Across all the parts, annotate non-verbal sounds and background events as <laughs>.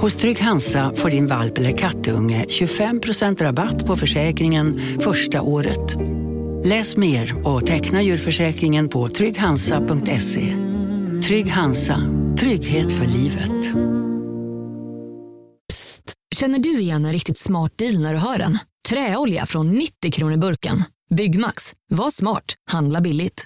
Hos Trygg Hansa får din valp eller kattunge 25% rabatt på försäkringen första året. Läs mer och teckna djurförsäkringen på trygghansa.se. Trygg Hansa, trygghet för livet. Psst, känner du igen en riktigt smart deal när du hör den? Träolja från 90 kronor burken. Byggmax, var smart, handla billigt.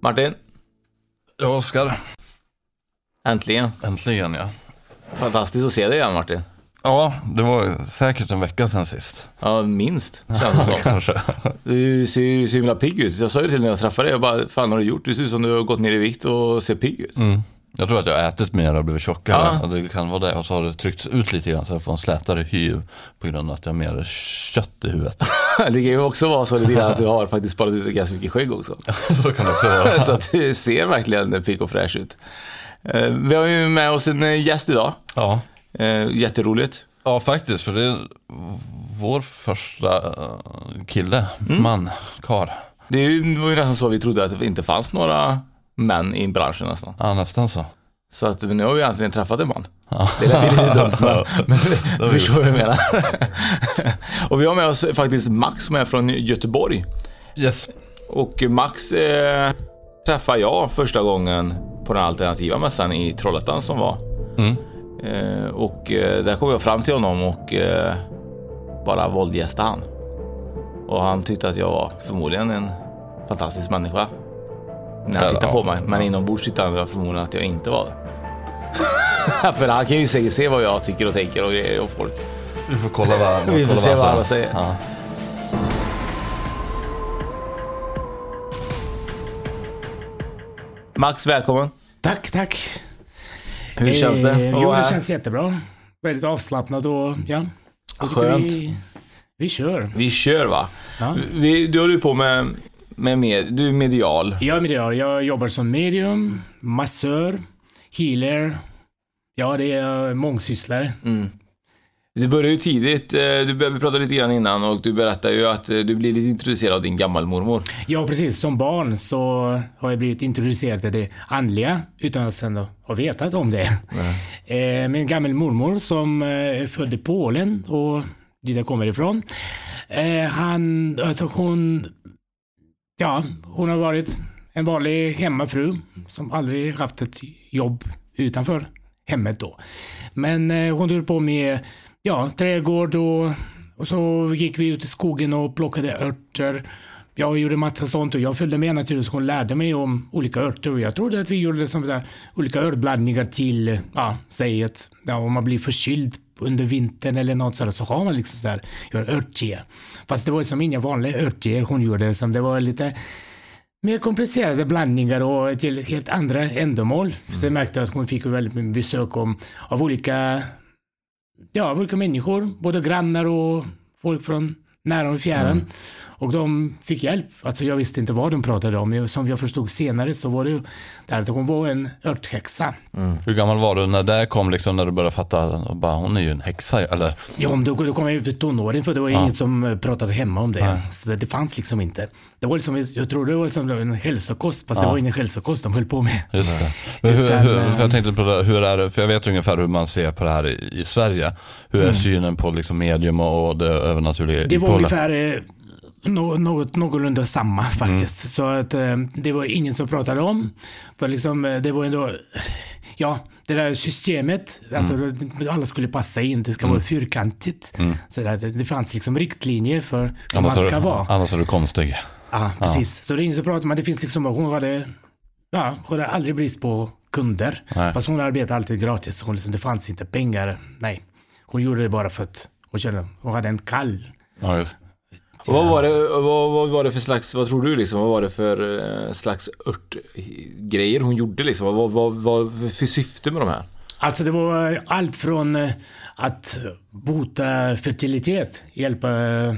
Martin, Ja, Oskar. äntligen. Äntligen ja. Fantastiskt att se dig igen Martin. Ja, det var säkert en vecka sedan sist. Ja, minst <laughs> känns det. Kanske. Du ser ju så himla pigg ut. Jag sa ju till när jag träffade dig, jag bara, fan har du gjort? Du ser ut som du har gått ner i vikt och ser pigg ut. Mm. Jag tror att jag har ätit mer och blivit tjockare. Ja. Det kan vara det. Och så har det tryckts ut lite grann så jag får en slätare hy på grund av att jag har mer kött i huvudet. <laughs> <laughs> Det kan ju också vara så lite grann att du har faktiskt sparat ut ganska mycket skägg också. <laughs> så kan det också vara. <laughs> så att du ser verkligen pigg och fräsch ut. Eh, Vi har ju med oss en eh, gäst idag. Ja. Eh, Jätteroligt. ja, faktiskt. För det är vår första kille, Mm. man, kar. Det var ju nästan så vi trodde att det inte fanns några män i branschen nästan. Ja, nästan så. Så att nu har vi egentligen träffat en man. Det lät ju lite dumt, <laughs> men, men du förstår vad jag menar. <laughs> och vi har med oss faktiskt Max som är från Göteborg. Yes. Och Max eh, träffade jag första gången på den alternativa mässan i Trollhättan som var. Mm. Eh, och eh, där kom jag fram till honom och eh, bara våldgästade han. Och han tyckte att jag var förmodligen en fantastisk människa. När han ja. på mig. Men inombords tyckte han förmodligen att jag inte var det. <laughs> För han kan ju säkert se vad jag tycker och tänker och grejer och folk. Vi får kolla vad, <laughs> Vi får se vad han alla säger. Ja. Max, välkommen. Tack, tack. Hur känns det? Eh, Jo, det känns jättebra. Väldigt avslappnat och ja. Skönt. Vi, vi kör. Vi kör va? Ja. Vi, du håller ju på med, med, med du är medial. Jag är medial. Jag jobbar som medium, massör, healer. Ja, det är mångsysslare. Du började ju tidigt, eh, du, pratade lite grann innan och du berättade ju att eh, du blev lite introducerad av din gammalmormor. Ja, precis. Som barn så har jag blivit introducerad till det andliga utan att sen ha vetat om det. <laughs> Eh, min gammal mormor som eh, är född i Polen och dit jag kommer ifrån. Eh, han, alltså hon, ja, hon har varit en vanlig hemmafru som aldrig haft ett jobb utanför hemmet då. Men eh, hon höll på med, ja, trädgård och, och så gick vi ut i skogen och plockade örter. Jag gjorde massa sånt och jag följde med naturligtvis. Hon lärde mig om olika örter och jag trodde att vi gjorde som så här, olika örtblandningar till, ja, säg att ja, om man blir förkyld under vintern eller något sådär så har man liksom så här, gör örtte. Fast det var liksom inga vanliga örtter hon gjorde, som det var lite mer komplicerade blandningar och till helt andra ändamål. Så jag märkte att hon fick väldigt mycket besök om, av olika, ja, av olika människor, både grannar och folk från nära och fjärran. Och de fick hjälp. Alltså jag visste inte vad de pratade om. Som jag förstod senare så var det där att hon var en örthäxa. Hur gammal var du när det kom, liksom, när du började fatta att bara, hon är ju en häxa? Eller? Ja, då, då kom jag ut i tonåren för det var inget som eh, pratade hemma om det. Så det, det fanns liksom inte. Det var liksom, jag tror det var som en hälsokost, fast det var ingen hälsokost de höll på med. Just det. <laughs> Men hur, Utan, hur, eh, för jag tänkte på det, hur är det, för jag vet ungefär hur man ser på det här i, i Sverige. Hur är synen på liksom medium och, det övernaturliga Mm. Det var ungefär, eh, nå- något någorlunda samma faktiskt. Så att eh, det var ingen som pratade om. För liksom, eh, det var ändå, ja, det där systemet, alltså alla skulle passa in, det ska vara fyrkantigt. Så där, det, det fanns liksom riktlinjer för hur Annars man ska du, vara. annars är du konstig. Ja, precis. Så det är ingen som pratar, men det finns liksom, hon hade, ja, hon hade aldrig brist på kunder. Nej. Fast hon arbetade alltid gratis. Hon liksom, det fanns inte pengar. Nej, hon gjorde det bara för att hon kände, hon hade en kall. Ja, just. Och vad var det, vad, vad var det för slags, vad tror du liksom, vad var det för eh, slags örtgrejer hon gjorde liksom? Vad, vad, vad, för syfte med de här? Alltså det var allt från eh, att bota fertilitet, hjälpa eh,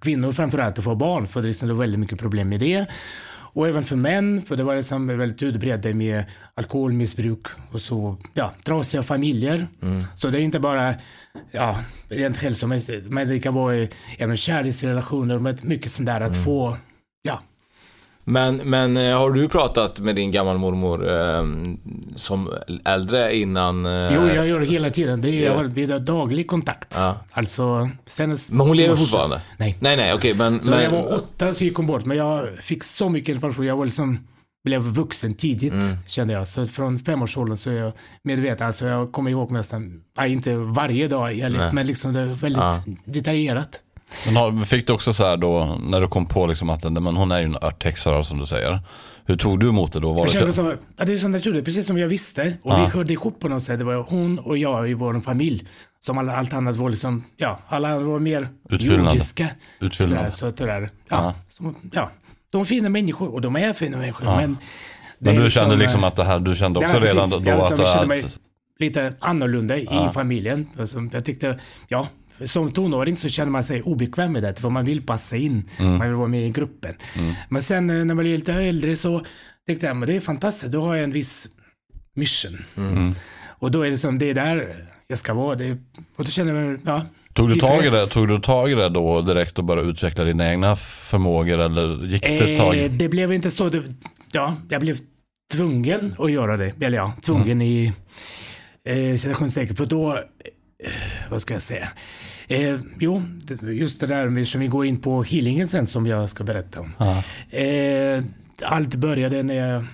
kvinnor framförallt att få barn, för det liksom det var väldigt mycket problem med det. Och även för män, för det var liksom väldigt utbrett med alkoholmissbruk och så, ja, trasiga familjer. Så det är inte bara, ja, rent hälsomässigt, men det kan vara eh, även kärleksrelationer, mycket sånt där att få, ja, Men, men eh, har du pratat med din gammalmormor eh, som äldre innan? Eh, Jo, jag gör det hela tiden. Det är, jag har daglig kontakt. Ja. Alltså, senast Men hon lever fortfarande? Nej. Nej, nej, okej, men... Så när jag men var åtta så gick hon bort, men jag fick så mycket information. Jag var liksom, blev vuxen tidigt, Mm. kände jag. Så från femårsåldern så är jag medveten. Alltså jag kommer ihåg nästan, inte varje dag, Nej. men liksom det är väldigt Ja. detaljerat. Men har, fick du också så här då, när du kom på liksom att men hon är ju en örthäxa som du säger. Hur tog du emot det då? Var Jag det kände som, ja, det är så naturligt, precis som jag visste. Och Ja. vi hörde ihop på något sätt. Det var hon och jag i vår familj. Som alla, allt annat var liksom, ja, alla andra var mer Utfyllnad. jordiska. Utfyllnad. Så att det där, ja, Ja. Så, ja. De är fina människor och de är fina människor. Ja. Men, men du kände liksom eh, att det här, du kände också Ja, precis. redan då jag, att, liksom, kände mig lite annorlunda i familjen. Alltså, jag tyckte, ja, som tonåring så känner man sig obekväm med det, för man vill passa in. Mm. Man vill vara med i gruppen. Men sen eh, när man blir lite äldre så tänkte jag, men det är fantastiskt, då har jag en viss mission. Mm. Och då är det som, det är där jag ska vara. Det, och då känner jag mig, ja, tog, du tag i det, tog du tag i det då direkt och började utveckla dina egna förmågor eller gick det ett tag? Eh, det blev inte så. Det, ja, jag blev tvungen att göra det. Eller ja, tvungen i eh, citationstecken. För då, eh, vad ska jag säga? Eh, jo, just det där som vi går in på healingen sen som jag ska berätta om. Eh, allt började när jag,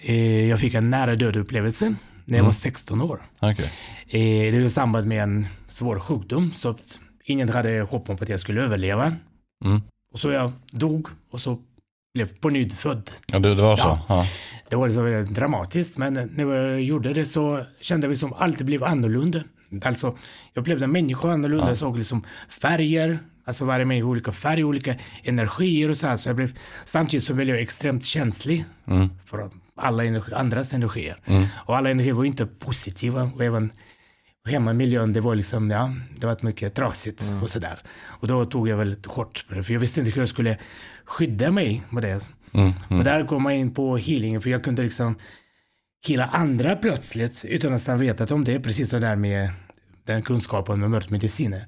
eh, jag fick en nära död upplevelse när jag var 16 år. Okej. Eh, det var i samband med en svår sjukdom. Så att ingen hade hopp om att jag skulle överleva. Mm. Och så jag dog och så blev på nytt född. Ja, det, det var så? Ja. Ja. Det var liksom väldigt dramatiskt, men när jag gjorde det så kände jag som allt blev annorlunda. Alltså, jag upplevde en människa annorlunda, jag såg liksom färger, alltså varje människa olika färger, olika energier och så här. Så jag blev, samtidigt så blev jag extremt känslig Mm. för alla energi, andras energier. Och alla energier var inte positiva och även hemmamiljön, det var liksom, ja, det var mycket trasigt och sådär. Och då tog jag väldigt hårt på det, för jag visste inte hur jag skulle skydda mig med det. Mm. Och där kom man in på healingen, för jag kunde liksom hela andra plötsligt utan att ha vetat om det. Precis det där med den kunskapen med mörkmediciner.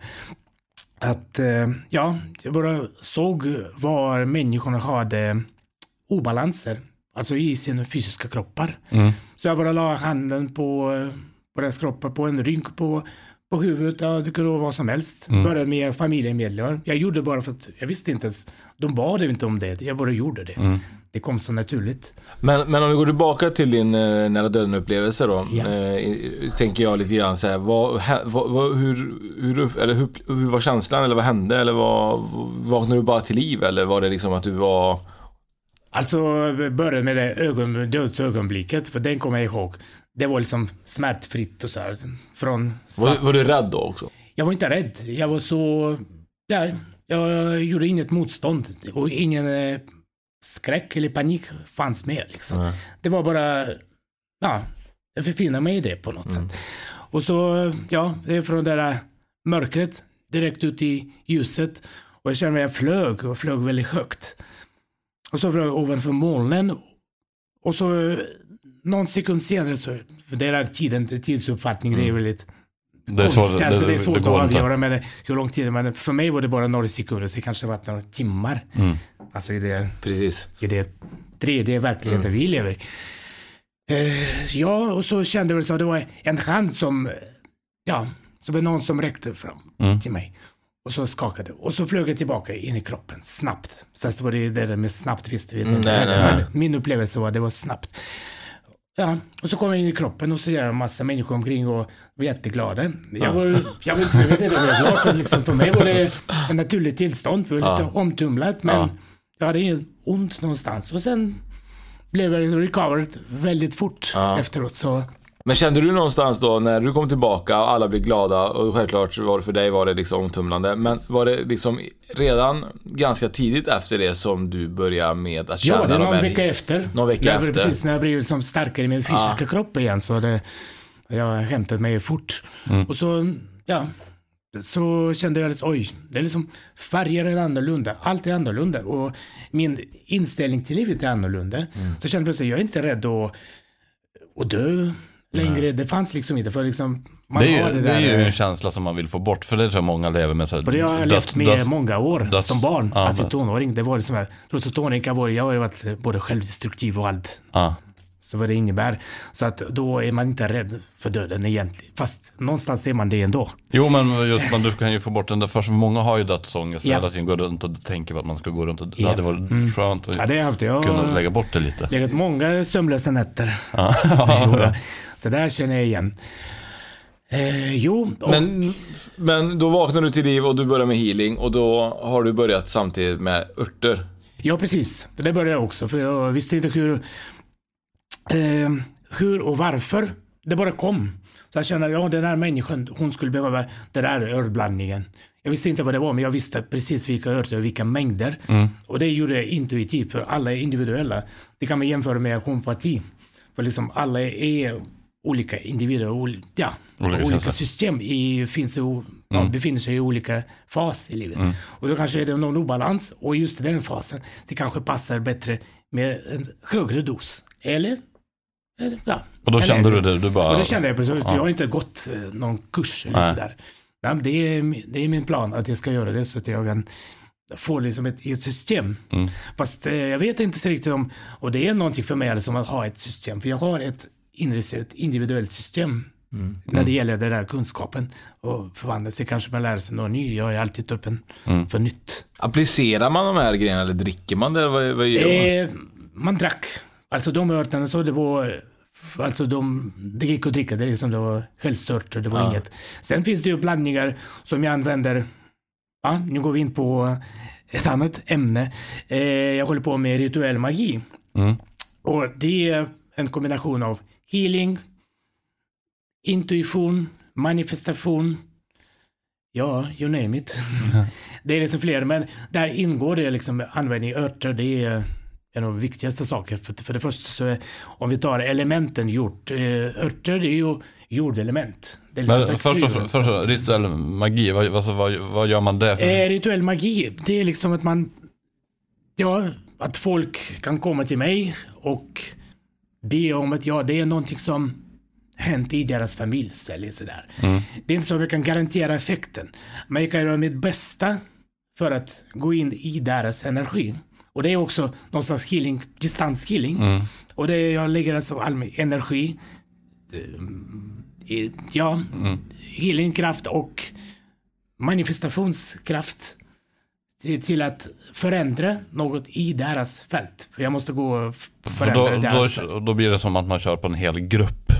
Att, eh, ja, jag bara såg var människorna hade obalanser, alltså i sina fysiska kroppar. Mm. Så jag bara la handen på, på deras kroppar, på en rynk på, på huvudet, ja, det kunde vara vad som helst. Mm. Började med familjemedlemmar. Jag gjorde bara för att jag visste inte ens, de bad inte om det, jag bara gjorde det. Mm. Det kom så naturligt. Men, men om vi går tillbaka till din eh, nära döden upplevelse då. Ja. Eh, tänker jag lite grann så här, vad, vad, vad, hur, hur, eller hur, hur var känslan eller vad hände? Eller vad, vaknade du bara till liv eller var det liksom att du var... Alltså började med det ögon, dödsögonblicket, för den kommer jag ihåg. Det var liksom smärtfritt och så här. Från Var, var du rädd då också? Jag var inte rädd. Jag var så... Ja, jag gjorde inget motstånd och ingen eh, skräck eller panik fanns med. Liksom. Nej. Det var bara... Ja, jag förfinade mig i det på något sätt. Och så, ja, det är från det där mörkret direkt ut i ljuset. Och jag kände mig, jag flög och flög väldigt högt. Och så flög jag ovanför molnen. Och så eh, någon sekund senare så, för det där tiden, tidsuppfattning, det är väldigt Det är svårt, konstigt. Alltså, det är svårt går att avgöra med hur lång tid, men för mig var det bara några sekunder, så det kanske var några timmar. Mm. Alltså i det, Precis. i det 3D-verkligheten vi lever i. Eh, ja, och så kände jag att det var en hand som, ja, som var någon som räckte fram Mm. till mig. Och så skakade och så flög jag tillbaka in i kroppen snabbt. Sen så var det ju det där med snabbt visste vi Mm, inte. nej, nej, Min upplevelse var att det var snabbt. Ja, och så kom jag in i kroppen och så är det en massa människor omkring och var jätteglada. Jag var, jag vet inte, jag vet inte om jag var glad för, liksom, för mig var det ett naturligt tillstånd. För jag var lite omtumlat men Ja. jag hade inget ont någonstans. Och sen blev jag recovered väldigt fort Ja. efteråt. Så Men kände du någonstans då när du kom tillbaka och alla blev glada och självklart var det för dig var det liksom omtumlande. Men var det liksom redan ganska tidigt efter det som du började med att känna Ja, det är de någon här- vecka efter. Någon vecka jag, efter. Precis när jag blev liksom starkare i min fysiska kropp igen så det, jag hämtat mig fort. Mm. Och så, ja, så kände jag liksom, oj, det är liksom färger är annorlunda, allt är annorlunda och min inställning till livet är annorlunda. Mm. Så kände jag plötsligt, jag är inte rädd att, att dö längre. Det fanns liksom inte, för liksom, man Det är, har ju, det det där. är ju en känsla som man vill få bort, för det tror jag många lever med. Så här, Och det har jag levt med döds- många år döds- som barn. Ja, alltså dö- tonåring. Det var liksom här, trots att tonåring kan vara, jag har ju varit både självdestruktiv och allt. Ja. Så vad det innebär. Så att då är man inte rädd för döden egentligen. Fast någonstans är man det ändå. Jo men just man, du kan ju få bort den där, för många har ju dödsångest hela tiden, går runt och tänker på att man ska gå runt och, det Ja. hade varit Mm. skönt att Ja, det har jag. Jag kunna har lägga bort det lite. legat många sömnlösa nätter. Ja. <laughs> <laughs> Så där känner jag igen. Eh, jo, och, Men, men då vaknade du till liv och du började med healing och då har du börjat samtidigt med örter. ja precis. Det började jag också. För jag visste inte hur, eh, hur och varför. Det bara kom. Så jag kände, ja den här människan, hon skulle behöva den där ölblandningen. Jag visste inte vad det var, men jag visste precis vilka örter och vilka mängder. Och det gjorde jag intuitivt, för alla är individuella. Det kan man jämföra med homeopati. För liksom alla är olika individer, oli- ja, Olika olika, system i, finns i, o- ja, befinner sig i olika fas i livet. Och då kanske är det någon obalans och just den fasen, det kanske passar bättre med en högre dos. Eller? eller ja. Och då Eller- kände du det, du bara... och det kände jag precis. Jag har inte gått eh, någon kurs eller Nej. sådär. Nej, det, är, det är min plan att jag ska göra det så att jag kan få liksom ett, ett system. Mm. Fast eh, jag vet inte så riktigt om, och det är någonting för mig liksom att ha ett system. För jag har ett inre, ett individuellt system Mm. när det gäller den där kunskapen. Och förvandla sig kanske man lär sig något nytt. Jag är alltid öppen Mm. för nytt. Applicerar man de här grejerna eller dricker man det? Vad, vad gör man? Eh, man drack. Alltså de örterna så det var Alltså de, det gick att dricka, det, liksom, det var helstört det var Ja. inget. Sen finns det ju blandningar som jag använder, ja, nu går vi in på ett annat ämne. Eh, jag håller på med rituell magi. Mm. Och det är en kombination av healing, intuition, manifestation, ja, you name it. <laughs> det är liksom fler, men där ingår det liksom användning av örter, det är en av de viktigaste saker. För, för det första så är, om vi tar elementen jord, eh, örter är ju jordelement. Det är liksom Men först och först, först rituell magi, vad, alltså, vad, vad gör man det för? Eh, rituell magi, det är liksom att man, ja, att folk kan komma till mig och be om att, ja, det är någonting som hänt i deras familj eller sådär. Det är inte så att jag kan garantera effekten, men jag kan göra mitt bästa för att gå in i deras energi. Och det är också någon slags healing, distanshealing. Och det är, jag lägger alltså all min energi, eh, ja, healingkraft och manifestationskraft till, att förändra något i deras fält. För jag måste gå och förändra då, deras då, fält. då blir det som att man kör på en hel grupp.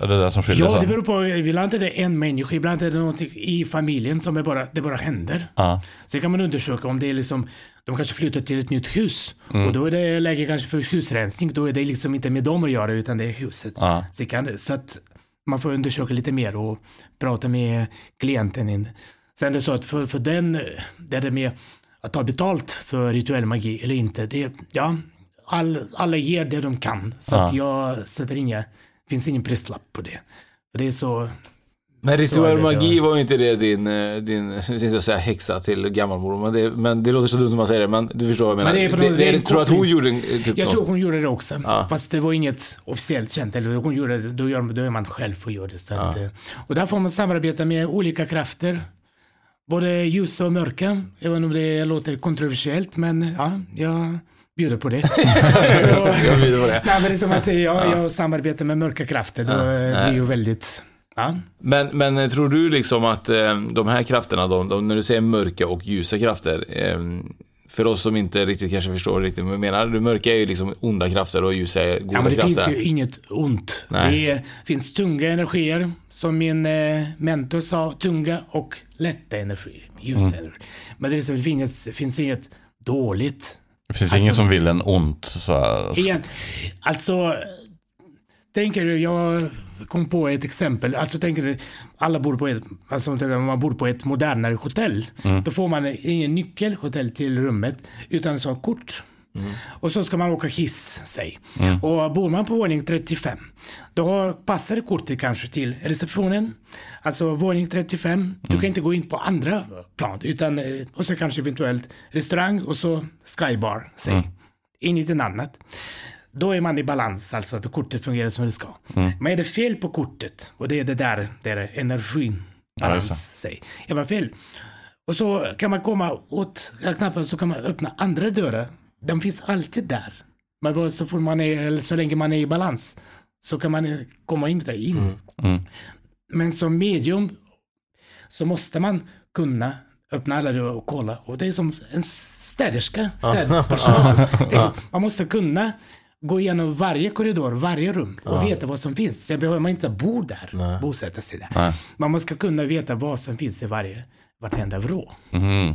Är det det som skiljer Ja, sig? det beror på. Ibland är det en människa, ibland är det någonting i familjen som är bara, det bara händer. Ja. Sen kan man undersöka om det är liksom, de kanske flyttar till ett nytt hus. Mm. Och då är det läge kanske för husrensning. Då är det liksom inte med dem att göra utan det är huset. Ja. Så, kan, det- så att man får undersöka lite mer och prata med klienten. in. Sen är det så att för, för den, det är med att ta betalt för rituell magi eller inte. Det, ja, all, alla ger det de kan. Så att jag sätter inga, finns ingen prislapp på det. För det är så, Men rituell det, magi ja. var ju inte det din, eh, din <laughs> jag säga häxa till gammalmor, men det, men det låter så dumt när man säger det, men du förstår vad jag menar. Men det är det, det, det tror att hon gjorde eh, typ Jag tror hon gjorde det också. Ja. Fast det var inget officiellt känt. Eller hon gjorde det, då, gör, då är man själv och gör det. Så att, eh, och där får man samarbeta med olika krafter. Både ljus och mörka. Även om det låter kontroversiellt. Men ja, jag bjuder på det. <laughs> så, Jag vet vad det är. nej, men det är som att säga, ja, jag samarbetar med mörka krafter. Då är det nej. ju väldigt Ja. Men, men tror du liksom att eh, de här krafterna, de, de, när du säger mörka och ljusa krafter, eh, för oss som inte riktigt kanske förstår riktigt vad du menar, det mörka är ju liksom onda krafter och ljusa är goda Ja, men det krafter. finns ju inget ont. Nej. Det är, finns tunga energier, som min eh, mentor sa, tunga och lätta energier. Ljusa Mm. energier. Men det, är så, det finns, finns inget dåligt. Det finns Alltså- ingen som vill en ont. Så här, Igen, alltså, tänker du, jag kom på ett exempel. Alltså tänker du, alla bor på ett, alltså om man bor på ett modernare hotell. Då får man ingen nyckelhotell till rummet, utan sånt kort. Och så ska man åka hiss, säg. Och bor man på våning 35, då passar kortet kanske till receptionen. Alltså våning 35, du kan inte gå in på andra plan, utan eh, och så kanske eventuellt restaurang och så skybar, säg. Inget annat. Då är man i balans, alltså att kortet fungerar som det ska. Men är det fel på kortet, och det är det där, det är energin, Ja, balans, säg. Är man fel, och så kan man komma åt knappen så kan man öppna andra dörrar. De finns alltid där. Men så, får man är, eller så länge man är i balans så kan man komma in där in. Men som medium så måste man kunna öppna alla dörrar och kolla. Och det är som en städerska, städpersonal. <laughs> Man måste kunna gå igenom varje korridor, varje rum och veta vad som finns. Sen behöver man inte bo där, bosätta sig där. Man måste kunna veta vad som finns i varje, vartenda vrå. Mhm.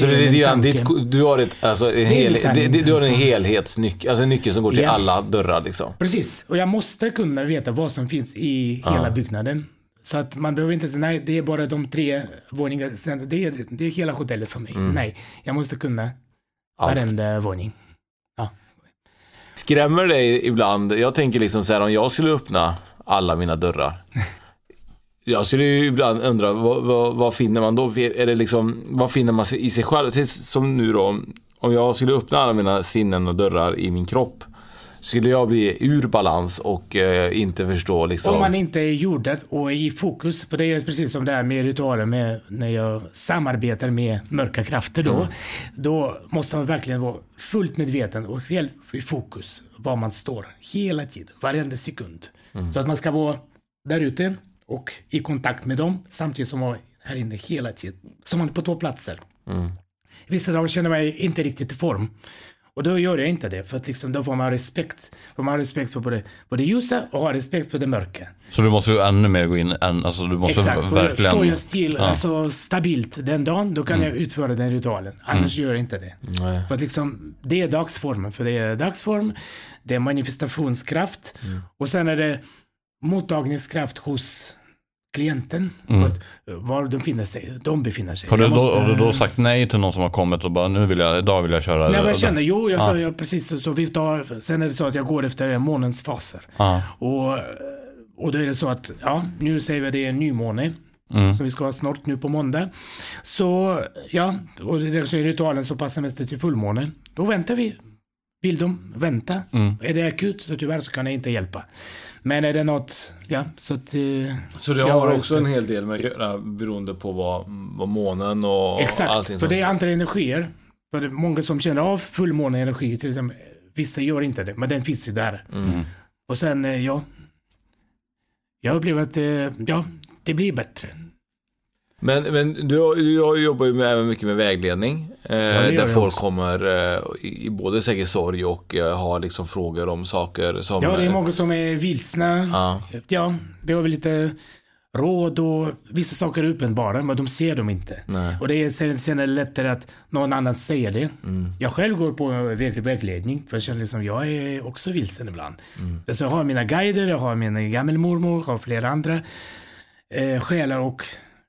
Så det är ditt, du har, ett, alltså, en hel, det, det, du har en helhetsnyckel, alltså en nyckel som går till Ja. alla dörrar liksom. Precis, och jag måste kunna veta vad som finns i hela byggnaden. Så att man behöver inte säga, nej det är bara de tre våningarna, det är, det är hela hotellet för mig. Nej, jag måste kunna Allt. varenda våning. Skrämmer dig ibland, jag tänker liksom så här om jag skulle öppna alla mina dörrar. Jag skulle ju ibland undra, vad, vad, vad finner man då? Är det liksom, vad finner man i sig själv? Som nu då, om jag skulle öppna alla mina sinnen och dörrar i min kropp. Skulle jag bli ur balans och eh, inte förstå liksom. Om man inte är jordad och är i fokus, för det är precis som det är med ritualer med när jag samarbetar med mörka krafter då. Då måste man verkligen vara fullt medveten och helt i fokus var man står hela tiden, varenda sekund. Så att man ska vara där ute och i kontakt med dem samtidigt som man är här inne hela tiden. Som man är på två platser. Vissa dagar känner jag mig inte riktigt i form. Och då gör jag inte det, för att liksom, då får man respekt. Får man respekt för både, både ljusa och ha respekt för det mörka. Så du måste ju ännu mer gå in, än, alltså du måste Exakt, för verkligen... står jag still, Ja. alltså stabilt den dagen, då kan jag utföra den ritualen. Annars gör jag inte det. Nej. För att liksom, det är dagsformen, för det är dagsform, det är manifestationskraft och sen är det mottagningskraft hos klienten. Mm. Var de befinner sig. De befinner sig. Har du, Jag då, måste- har du då sagt nej till någon som har kommit och bara nu vill jag, idag vill jag köra? Nej, vad jag känner, jo, jag Ja. sa ja, precis så, så vi tar, sen är det så att jag går efter månens faser. Ja. Och, och då är det så att, ja, nu säger vi att det är en nymåne. Mm. Som vi ska ha snart nu på måndag. Så, ja, och det är så ritualen så passar mest till fullmåne. Då väntar vi. Vill de vänta? Mm. Är det akut så tyvärr så kan jag inte hjälpa. Men är det något, ja, så att... eh, Så det har också en hel del med att göra beroende på vad, vad månen och Exakt, allting för sånt. det är andra energier. För det är många som känner av fullmåneenergi, till exempel. Vissa gör inte det, men den finns ju där. Mm. Och sen, eh, ja. Jag upplever att, eh, ja, det blir bättre. Men, men du, du jobbar ju med, även mycket med vägledning. Eh, det gör där jag folk också. kommer eh, i både säkert sorg och eh, har liksom frågor om saker som... Ja, det är eh, många som är vilsna. Ja. Ja, behöver lite råd och vissa saker är uppenbara, men de ser dem inte. Nej. Och det är sen, sen är det lättare att någon annan säger det. Mm. Jag själv går på väg, vägledning, för jag känner liksom, jag är också vilsen ibland. Mm. Så jag har mina guider, jag har min gammelmormor, jag har flera andra eh, själar och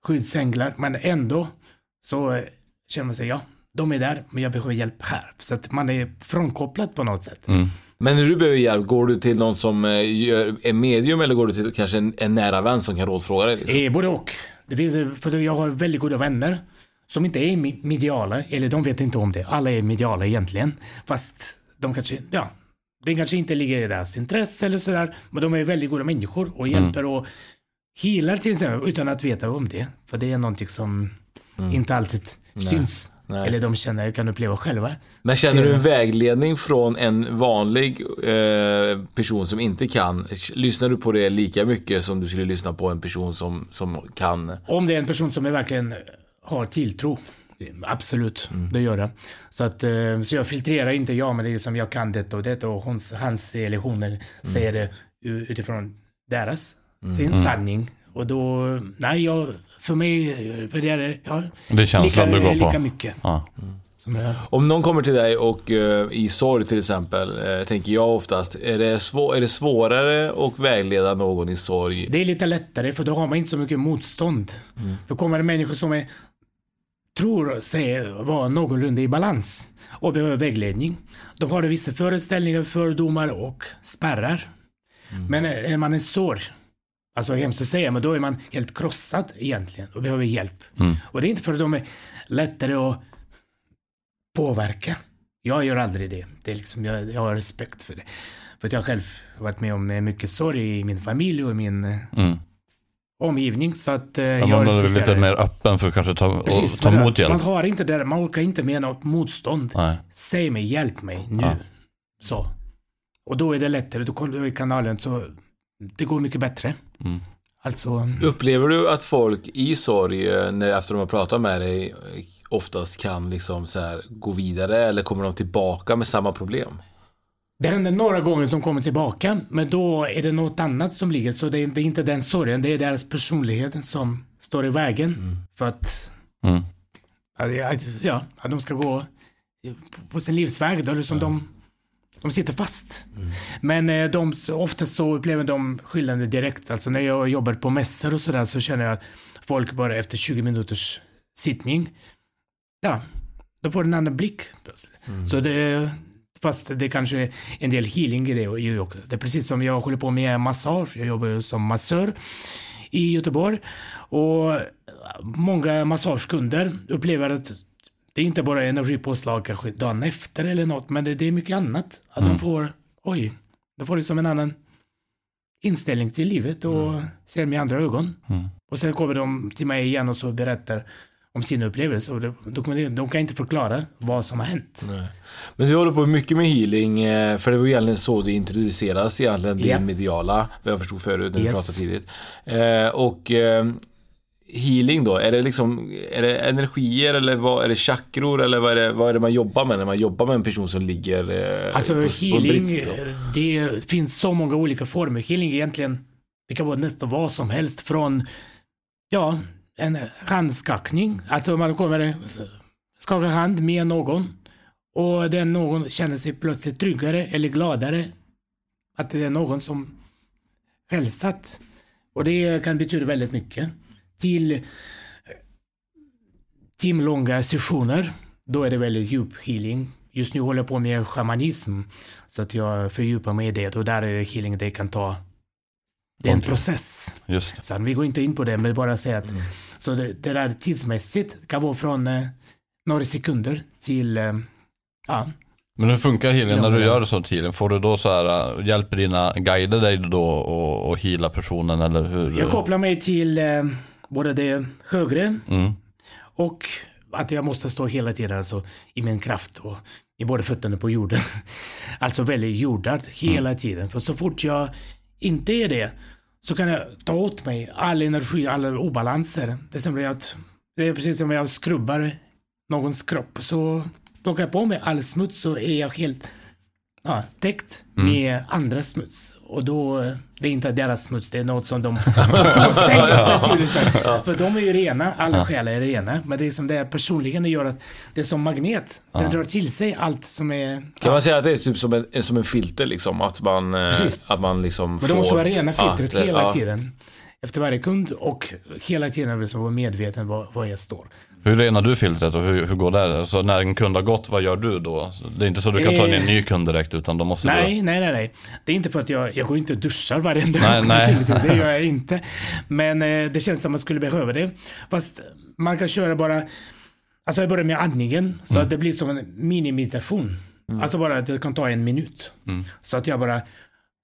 skyddsänglar, men ändå så eh, känner man sig, ja, de är där, men jag behöver hjälp här. Så att man är frånkopplad på något sätt. Men när du behöver hjälp, går du till någon som eh, gör, är medium eller går du till kanske en, en nära vän som kan rådfråga dig? Liksom? Eh, både och. Det finns, för jag har väldigt goda vänner som inte är mediala, eller de vet inte om det. Alla är mediala egentligen. Fast de kanske, ja, det kanske inte ligger i deras intresse eller sådär. Men de är väldigt goda människor och hjälper och healar till exempel utan att veta om det. För det är någonting som inte alltid syns. Nej. Eller de känner, kan uppleva själva. Men känner du Det- en vägledning från en vanlig eh, person som inte kan? Lyssnar du på det lika mycket som du skulle lyssna på en person som, som kan? Om det är en person som är verkligen har tilltro. Absolut, det gör det. Så, att, eh, så jag filtrerar inte, ja men det är som jag kan detta och detta och hons, hans eller hon säger det utifrån deras, sin sanning. Och då, nej jag, för mig, för det är, ja, Det är känslan lika, du går på. lika mycket. Ja. Jag, Om någon kommer till dig och eh, i sorg till exempel, eh, tänker jag oftast, är det, svå- är det svårare att vägleda någon i sorg? det är lite lättare för då har man inte så mycket motstånd. För kommer det människor som är, tror sig vara någorlunda i balans och behöver vägledning. De har vissa föreställningar, fördomar och spärrar. Men är man en sår, alltså hemskt att säga, men då är man helt krossad egentligen och behöver hjälp. Och det är inte för att de är lättare att påverka. Jag gör aldrig det. det är liksom, jag, jag har respekt för det. För att jag själv har varit med om mycket sorg i min familj och min Mm. omgivning. Så att eh, Ja, jag man är respekterar lite det. mer öppen för att kanske ta, Precis, ta emot hjälp. Man har inte det, man orkar inte med något motstånd. Nej. Säg mig, hjälp mig nu. Ja. Så. Och då är det lättare, då kommer du i kanalen så det går mycket bättre. Mm. Alltså, Upplever du att folk i sorg, eh, när, efter de har pratat med dig, oftast kan liksom så här, gå vidare eller kommer de tillbaka med samma problem? det händer några gånger som kommer tillbaka, men då är det något annat som ligger. Så det är, det är inte den sorgen, det är deras personlighet som står i vägen. För att Mm. Ja, det- ja, att de ska gå på- sin livsväg. Då, liksom de, de sitter fast. Men eh, de, ofta så upplever de skillnaden direkt. Alltså när jag jobbar på mässor och sådär så känner jag att folk bara efter 20 minuters sittning, ja, då får en annan blick. plötsligt. Så det, fast det kanske är en del healing i det ju också. Det är precis som jag håller på med massage. Jag jobbar som massör i Göteborg. Och många massagekunder upplever att det är inte bara energipåslag kanske dagen efter eller något, men det, det är mycket annat. Att de får, oj, de får liksom en annan inställning till livet och ser med andra ögon. Och sen kommer de till mig igen och så berättar om sin upplevelse och de, de, kan inte förklara vad som har hänt. Men du håller på mycket med healing, eh, för det var egentligen så det introduceras egentligen, din Ja. mediala, vad jag förstod förut när vi Yes. pratade tidigt. Eh, och eh, healing då, är det liksom, är det energier eller vad, är det chakror eller vad är det, vad är det man jobbar med när man jobbar med en person som ligger eh, Alltså på, på healing, liksom? det finns så många olika former. Healing egentligen, det kan vara nästan vad som helst från, ja, en handskakning. Alltså man kommer skaka hand med någon och den någon känner sig plötsligt tryggare eller gladare. Att det är någon som hälsat. Och det kan betyda väldigt mycket. Till eh, timlånga sessioner, då är det väldigt djup healing. Just nu håller jag på med shamanism, så att jag fördjupar mig i det. Och där är healing, det kan ta, det är en process. Just det. Så vi går inte in på det, men bara säga att så det, det där tidsmässigt kan vara från eh, några sekunder till, eh, ja, Men hur funkar healing Ja, när du gör sånt healing? Får du då så här, äh, hjälper dina guider dig då och, och heala personen eller hur? jag kopplar mig till eh, både det högre Mm. och att jag måste stå hela tiden alltså, i min kraft och i båda fötterna på jorden. <laughs> alltså väldigt jordad hela tiden. För så fort jag inte är det så kan jag ta åt mig all energi, alla obalanser. Till exempel att det är precis som jag skrubbar någons kropp. Så plockar jag på mig all smuts så är jag helt ja, täckt med andra smuts. Och då, det är inte deras smuts, det är något som de <laughs> på sig. naturligtvis. För de är ju rena, alla själar är rena. Men det är som det personligen gör att det är som magnet. Den drar till sig allt som är... Kan man säga att det är typ som en, som en filter liksom? Att man, eh, Precis. att man liksom Men får... det måste vara rena filtret Ja, hela ja. tiden. Efter varje kund och hela tiden jag vara medveten var, var jag står. Hur renar du filtret och hur, hur går det? Alltså när en kund har gått, vad gör du då? Det är inte så du kan ta in en ny kund direkt utan då måste Nej, nej, nej, nej. Det är inte för att jag, jag går inte och duschar varenda Nej, nej. Det gör jag inte. Men eh, det känns som man skulle behöva det. Fast man kan köra bara, alltså jag börjar med andningen. Så Mm. att det blir som en mini-meditation. Alltså bara att det kan ta en minut. Mm. Så att jag bara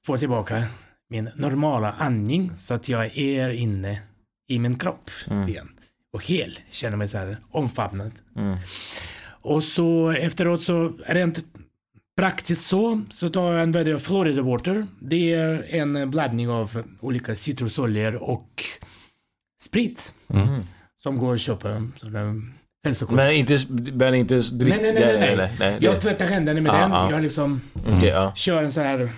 får tillbaka min normala andning. Så att jag är inne i min kropp Mm. igen. Och hel, känner mig så här omfamnad. Och så efteråt så rent praktiskt så, så tar jag använder jag Florida Water. Det är en blandning av olika citrusoljor och sprit. Som går att köpa. Hälsokost. Men inte, men inte drick... nej, nej, nej, nej, nej. nej, Jag det- tvättar händerna med Ja, den. ja. Jag liksom ja. kör en sån här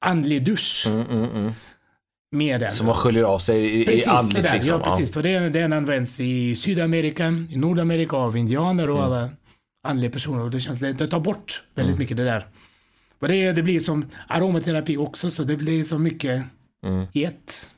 andlig dusch Mm, mm, mm. med den. Som man sköljer av sig i, i Precis, andligt sådär. liksom. Ja, precis. För den, den används i Sydamerika, i Nordamerika av indianer Mm. och alla andliga personer. Och det känns det, tar bort väldigt Mm. mycket det där. För det, det blir som aromaterapi också, så det blir så mycket Mm. i ett.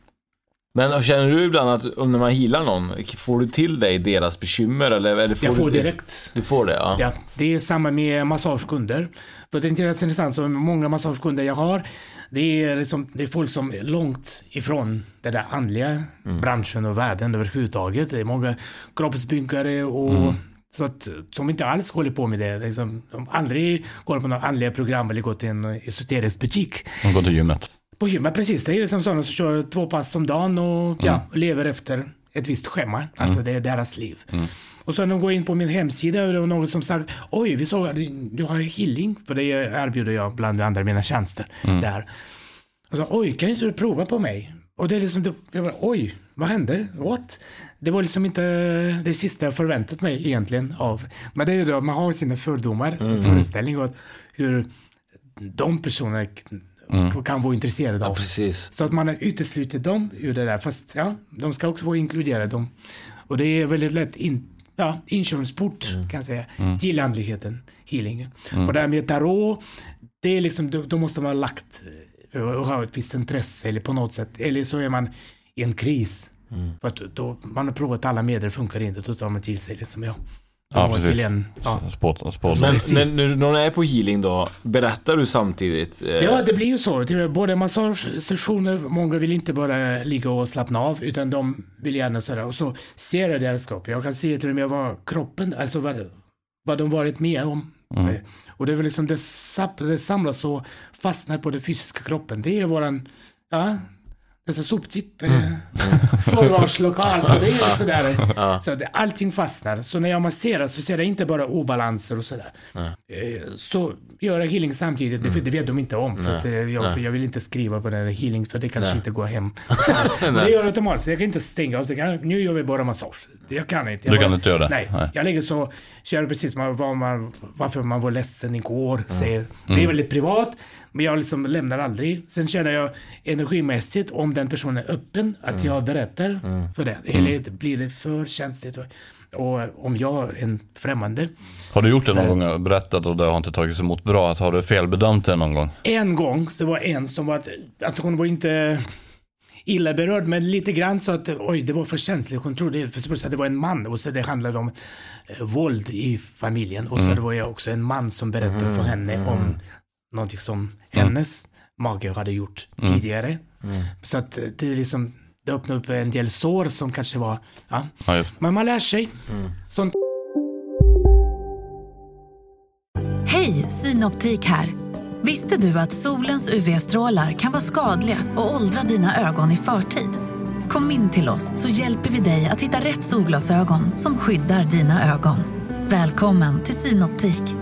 Men känner du ibland att om när man healar någon, får du till dig deras bekymmer eller? eller får Jag får du, direkt. Du får det, ja. Ja, det är samma med massagekunder. För det är intressant, så många massagekunder jag har, det är, liksom, det är folk som är långt ifrån den där andliga branschen och världen överhuvudtaget. Det är många kroppsbyggare och så att, som inte alls håller på med det. Liksom, de aldrig går på några andliga program eller går till en esoterisk butik. De går till gymmet. På gymmet, precis. Det är liksom sådana som kör två pass om dagen och ja, lever efter ett visst schema. Alltså det är deras liv. Och så när de går in på min hemsida och det var någon som sagt Oj, vi såg att du, har healing. För det erbjuder jag bland andra mina tjänster där. Och så, Oj, kan inte du prova på mig? Och det är liksom, jag bara, oj, vad hände? What? Det var liksom inte det sista jag förväntat mig egentligen av. Men det är ju då, man har sina fördomar, föreställningar och hur de personerna k- kan vara intresserade Ja, av. precis. Så att man utesluter dem ur det där. Fast ja, de ska också vara inkluderade. Och det är väldigt lätt in, ja, inkörsport kan jag säga till andligheten, healingen. Och det här med tarot, det är liksom, då, då måste man ha lagt eh, och ha ett visst intresse eller på något sätt. Eller så är man i en kris. För att då, man har provat alla medel, funkar inte, då tar man till sig liksom, ja. Ja, precis. Till ja. Spåt, spåt. Men Precis. när, när någon är på healing då, berättar du samtidigt? eh, Ja, det blir ju så. Det är Både massagesessioner, många vill inte bara ligga och slappna av, utan de vill gärna sådär. Och så ser jag deras kropp. Jag kan se till och med vad kroppen, alltså vad, vad de varit med om. Eh, Och det är väl liksom det, det samlas och fastnar på den fysiska kroppen. Det är våran, ja, dessa soptipp, mm. <laughs> förvarslokal. Så det är sådär. Så det, allting fastnar. Så när jag masserar så ser jag inte bara obalanser och sådär. Eh, Så gör jag healing samtidigt. Det, det vet de inte om. För att, eh, jag, för jag vill inte skriva på den här healing för det kanske inte går hem. <laughs> Det gör jag automatiskt. Jag kan inte stänga av. Nu gör vi bara massage. Jag kan inte. Jag Du kan bara- inte göra det? Nej. Nej. Jag lägger så, kör precis vad man, varför man var ledsen igår. Säger. Det är väldigt privat, men jag liksom lämnar aldrig. Sen känner jag energimässigt om den personen är öppen, att jag berättar för det. Eller blir det för känsligt. Och, om jag är en främmande. Har du gjort det någon gång, berättat och det har inte tagits emot bra? Alltså, har du felbedömt det någon gång? En gång så var en som var att, att hon var inte illa berörd, men lite grann så att oj, det var för känsligt. Hon trodde för först att det var en man och så det handlade om eh, våld i familjen. Och så det var jag också en man som berättade för henne om någonting som hennes mage hade gjort tidigare. Så att eh, det är liksom, det öppnade upp en del sår som kanske var, ja. Ja, just. Men man lär sig. Sånt Hej, Synoptik här. Visste du att solens UV-strålar kan vara skadliga och åldra dina ögon i förtid? Kom in till oss så hjälper vi dig att hitta rätt solglasögon som skyddar dina ögon. Välkommen till Synoptik.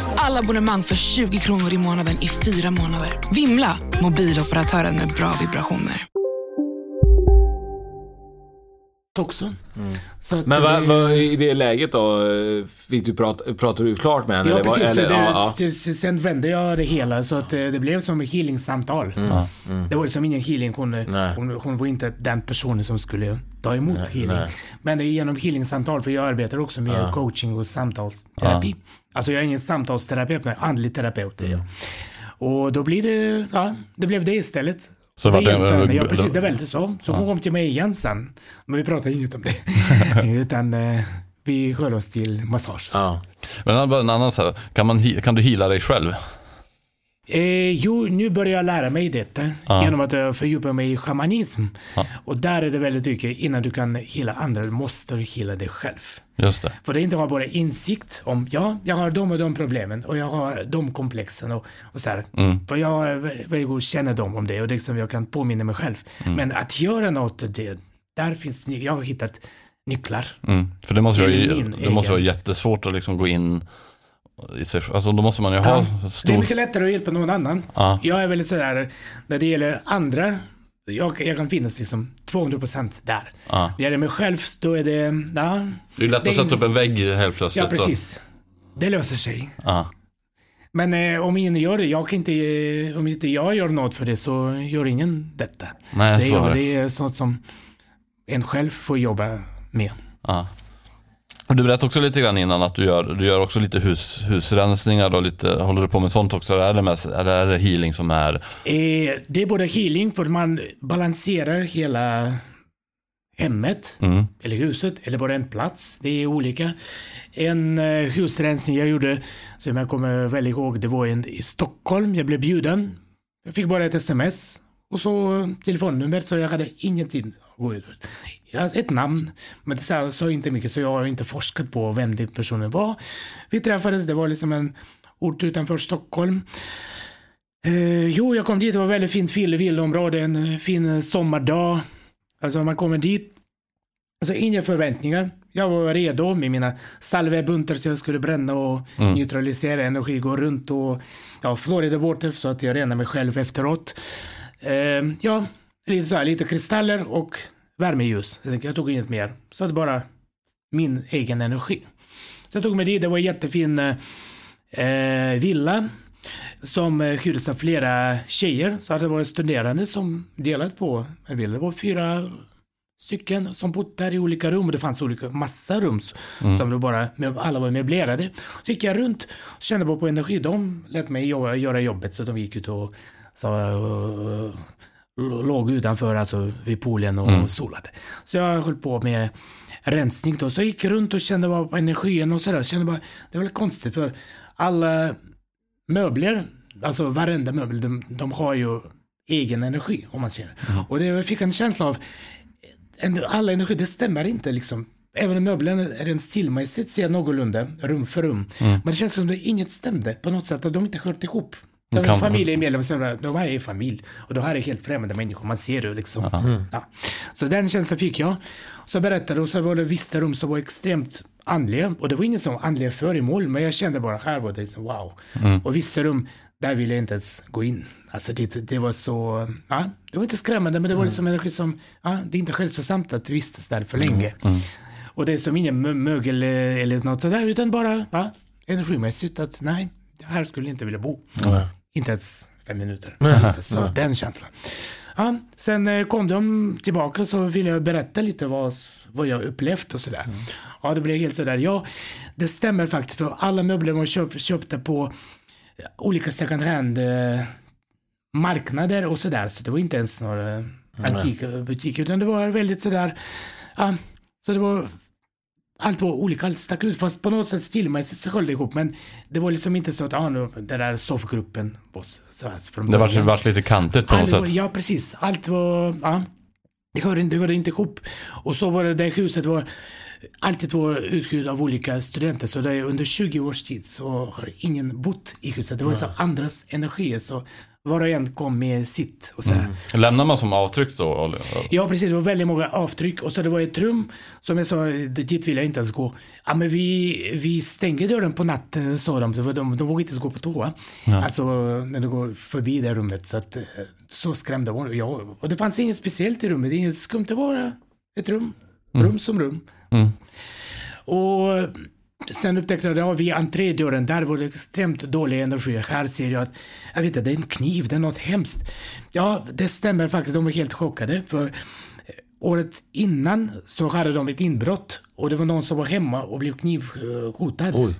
Alla abonnemang för 20 kronor i månaden i fyra månader. Vimla! Mobiloperatören med bra vibrationer. också. Så att Men vad, det- vad, i det läget då, eh, fick du prata, pratade du klart med henne? Ja, eller vad- precis. eller, det, ja, Sen vände jag det hela så att eh, det blev som ett healingsamtal. Det var liksom ingen healing. Hon, Mm. Nej. hon, hon var inte den personen som skulle ta emot healing. nej. Men det är genom healingsamtal, för jag arbetar också med coaching och samtalsterapi. Alltså jag är ingen samtalsterapeut, men andlig terapeut är jag. Och då blir det, ja, det blev det istället. Så det vart det- hjälpte henne. ja, precis, det välde så. Så hon kom till mig igen sen. Men vi pratade inget om det. <laughs> Utan eh, vi höll oss till massage. Ja. Men en annan så här, kan, man, kan du heala dig själv? Eh, jo, nu börjar jag lära mig detta Ja. genom att jag fördjupar mig i shamanism. Och där är det väldigt mycket, innan du kan hela andra, måste du hela dig själv. Just det. För det är inte bara insikt om, ja, jag har de och de problemen och jag har de komplexen och, och så här. Mm. För jag har vä- väldigt god kännedom om det och det som jag kan påminna mig själv. Mm. Men att göra något, det, där finns, jag har hittat nycklar. Mm. För det måste, vara, det måste vara jättesvårt att liksom gå in i sig Alltså då måste man ju ha Ja, Det är stor... mycket lättare att hjälpa någon annan. Ja. Jag är väldigt sådär, när det gäller andra, jag, jag kan finnas liksom 200% där. Ja. När det gäller mig själv, då är det, ja. Det är lätt att sätta upp en vägg helt plötsligt. Ja, precis. Det löser sig. Ja. Men eh, om ingen gör det, jag kan inte, eh, om inte jag gör något för det så gör ingen detta. Nej, det, så är det. det är sånt som en själv får jobba med. Ja. Du berättade också lite grann innan att du gör, du gör också lite hus, husrensningar och lite, håller du på med sånt också? Eller är det, mest, eller är det healing som är... Eh, det är både healing, för man balanserar hela hemmet, Mm. eller huset, eller bara en plats. Det är olika. En eh, husrensning jag gjorde, som jag kommer väl ihåg, det var en i Stockholm. Jag blev bjuden. Jag fick bara ett sms och så telefonnummer, så jag hade ingenting att gå ut. Jag har ett namn, men det sa, sa inte mycket, så jag har inte forskat på vem den personen var. Vi träffades, det var liksom en ort utanför Stockholm. Eh, jo, jag kom dit, det var väldigt fint vill- villaområde, en eh, fin eh, sommardag. Alltså man kommer dit, alltså inga förväntningar. Jag var redo med mina salvebuntar så jag skulle bränna och Mm. neutralisera energi, gå runt och ja, Florida Water så att jag renar mig själv efteråt. Eh, ja, lite så här, lite kristaller och värmeljus. Jag tog inget mer. Så det bara min egen energi. Så jag tog mig dit, det var en jättefin eh, eh, villa som eh, hyrdes av flera tjejer. Så det var studerande som delat på en villa. Det var fyra stycken som bodde där i olika rum och det fanns olika, massa rum Mm. som det bara, alla var möblerade. Så gick jag runt och kände bara på energi. De lät mig jobba, göra jobbet så de gick ut och så, uh, låg utanför, alltså vid poolen och Mm. solade. Så jag höll på med rensning då. Så jag gick runt och kände bara på energin och sådär. Kände bara, det var lite konstigt för alla möbler, alltså varenda möbel, de, de har ju egen energi om man ser. Och det, jag fick en känsla av, en, alla energi, det stämmer inte liksom. Även om möblerna rent stilmässigt ser någorlunda, rum för rum. Mm. Men det känns som att inget stämde på något sätt, att de inte hört ihop. Alltså, kan- familjemedlemmar, som- de här är familj. Och det här är helt främmande människor, man ser det liksom. Mm. Ja. Så den känslan fick jag. Så berättade och så var det vissa rum som var extremt andliga. Och det var ingen som andliga föremål, men jag kände bara här var det så wow. Mm. Och vissa rum, där ville jag inte ens gå in. Alltså det, det var så, ja, det var inte skrämmande, men det var liksom energi som, ja, det är inte hälsosamt att vistas där för länge. Mm. Och det är som ingen mö- mögel eh, eller något sådär, utan bara ja, energimässigt att nej, här skulle jag inte vilja bo. Inte ens fem minuter. Det, Så den känslan. Ja, sen eh, kom de tillbaka så ville jag berätta lite vad, vad jag upplevt och sådär. Ja, det blev helt sådär. Ja, det stämmer faktiskt för alla möbler man köp, köpte på olika second hand eh, marknader och sådär. Så det var inte ens några Nej. antika butiker utan det var väldigt sådär. Ja, så det var allt var olika, allt stack ut. Fast på något sätt stilmässigt så höll det ihop. Men det var liksom inte så att, ah, nu, den där soffgruppen var så här från Det vart vart lite kantigt på något Allt var, sätt. ja, precis. Allt var... Ja, det hörde, det hörde inte ihop. Och så var det, det huset var alltid var uthyrt av olika studenter. Så det under 20 års tid så har ingen bott i huset. Det var så andras energi. Så var och en kom med sitt och sådär. Mm. Lämnar man som avtryck då? Ja, precis. Det var väldigt många avtryck. Och så det var ett rum som jag sa, dit vill jag inte ens gå. Ja, men vi, vi stänger dörren på natten, sa de. Så de, de vågade inte ens gå på toa. Ja. Alltså när du går förbi det rummet. Så, att, eh, så skrämda var jag. Och det fanns inget speciellt i rummet. Inget skumt. Det var ett rum. Mm. Rum som rum. Mm. Och sen upptäckte jag att vid entrédörren, där var det extremt dålig energi. Här ser jag att, jag vet inte, det är en kniv, det är något hemskt. Ja, det stämmer faktiskt, de var helt chockade. För eh, året innan så hade de ett inbrott och det var någon som var hemma och blev knivhotad. Oj.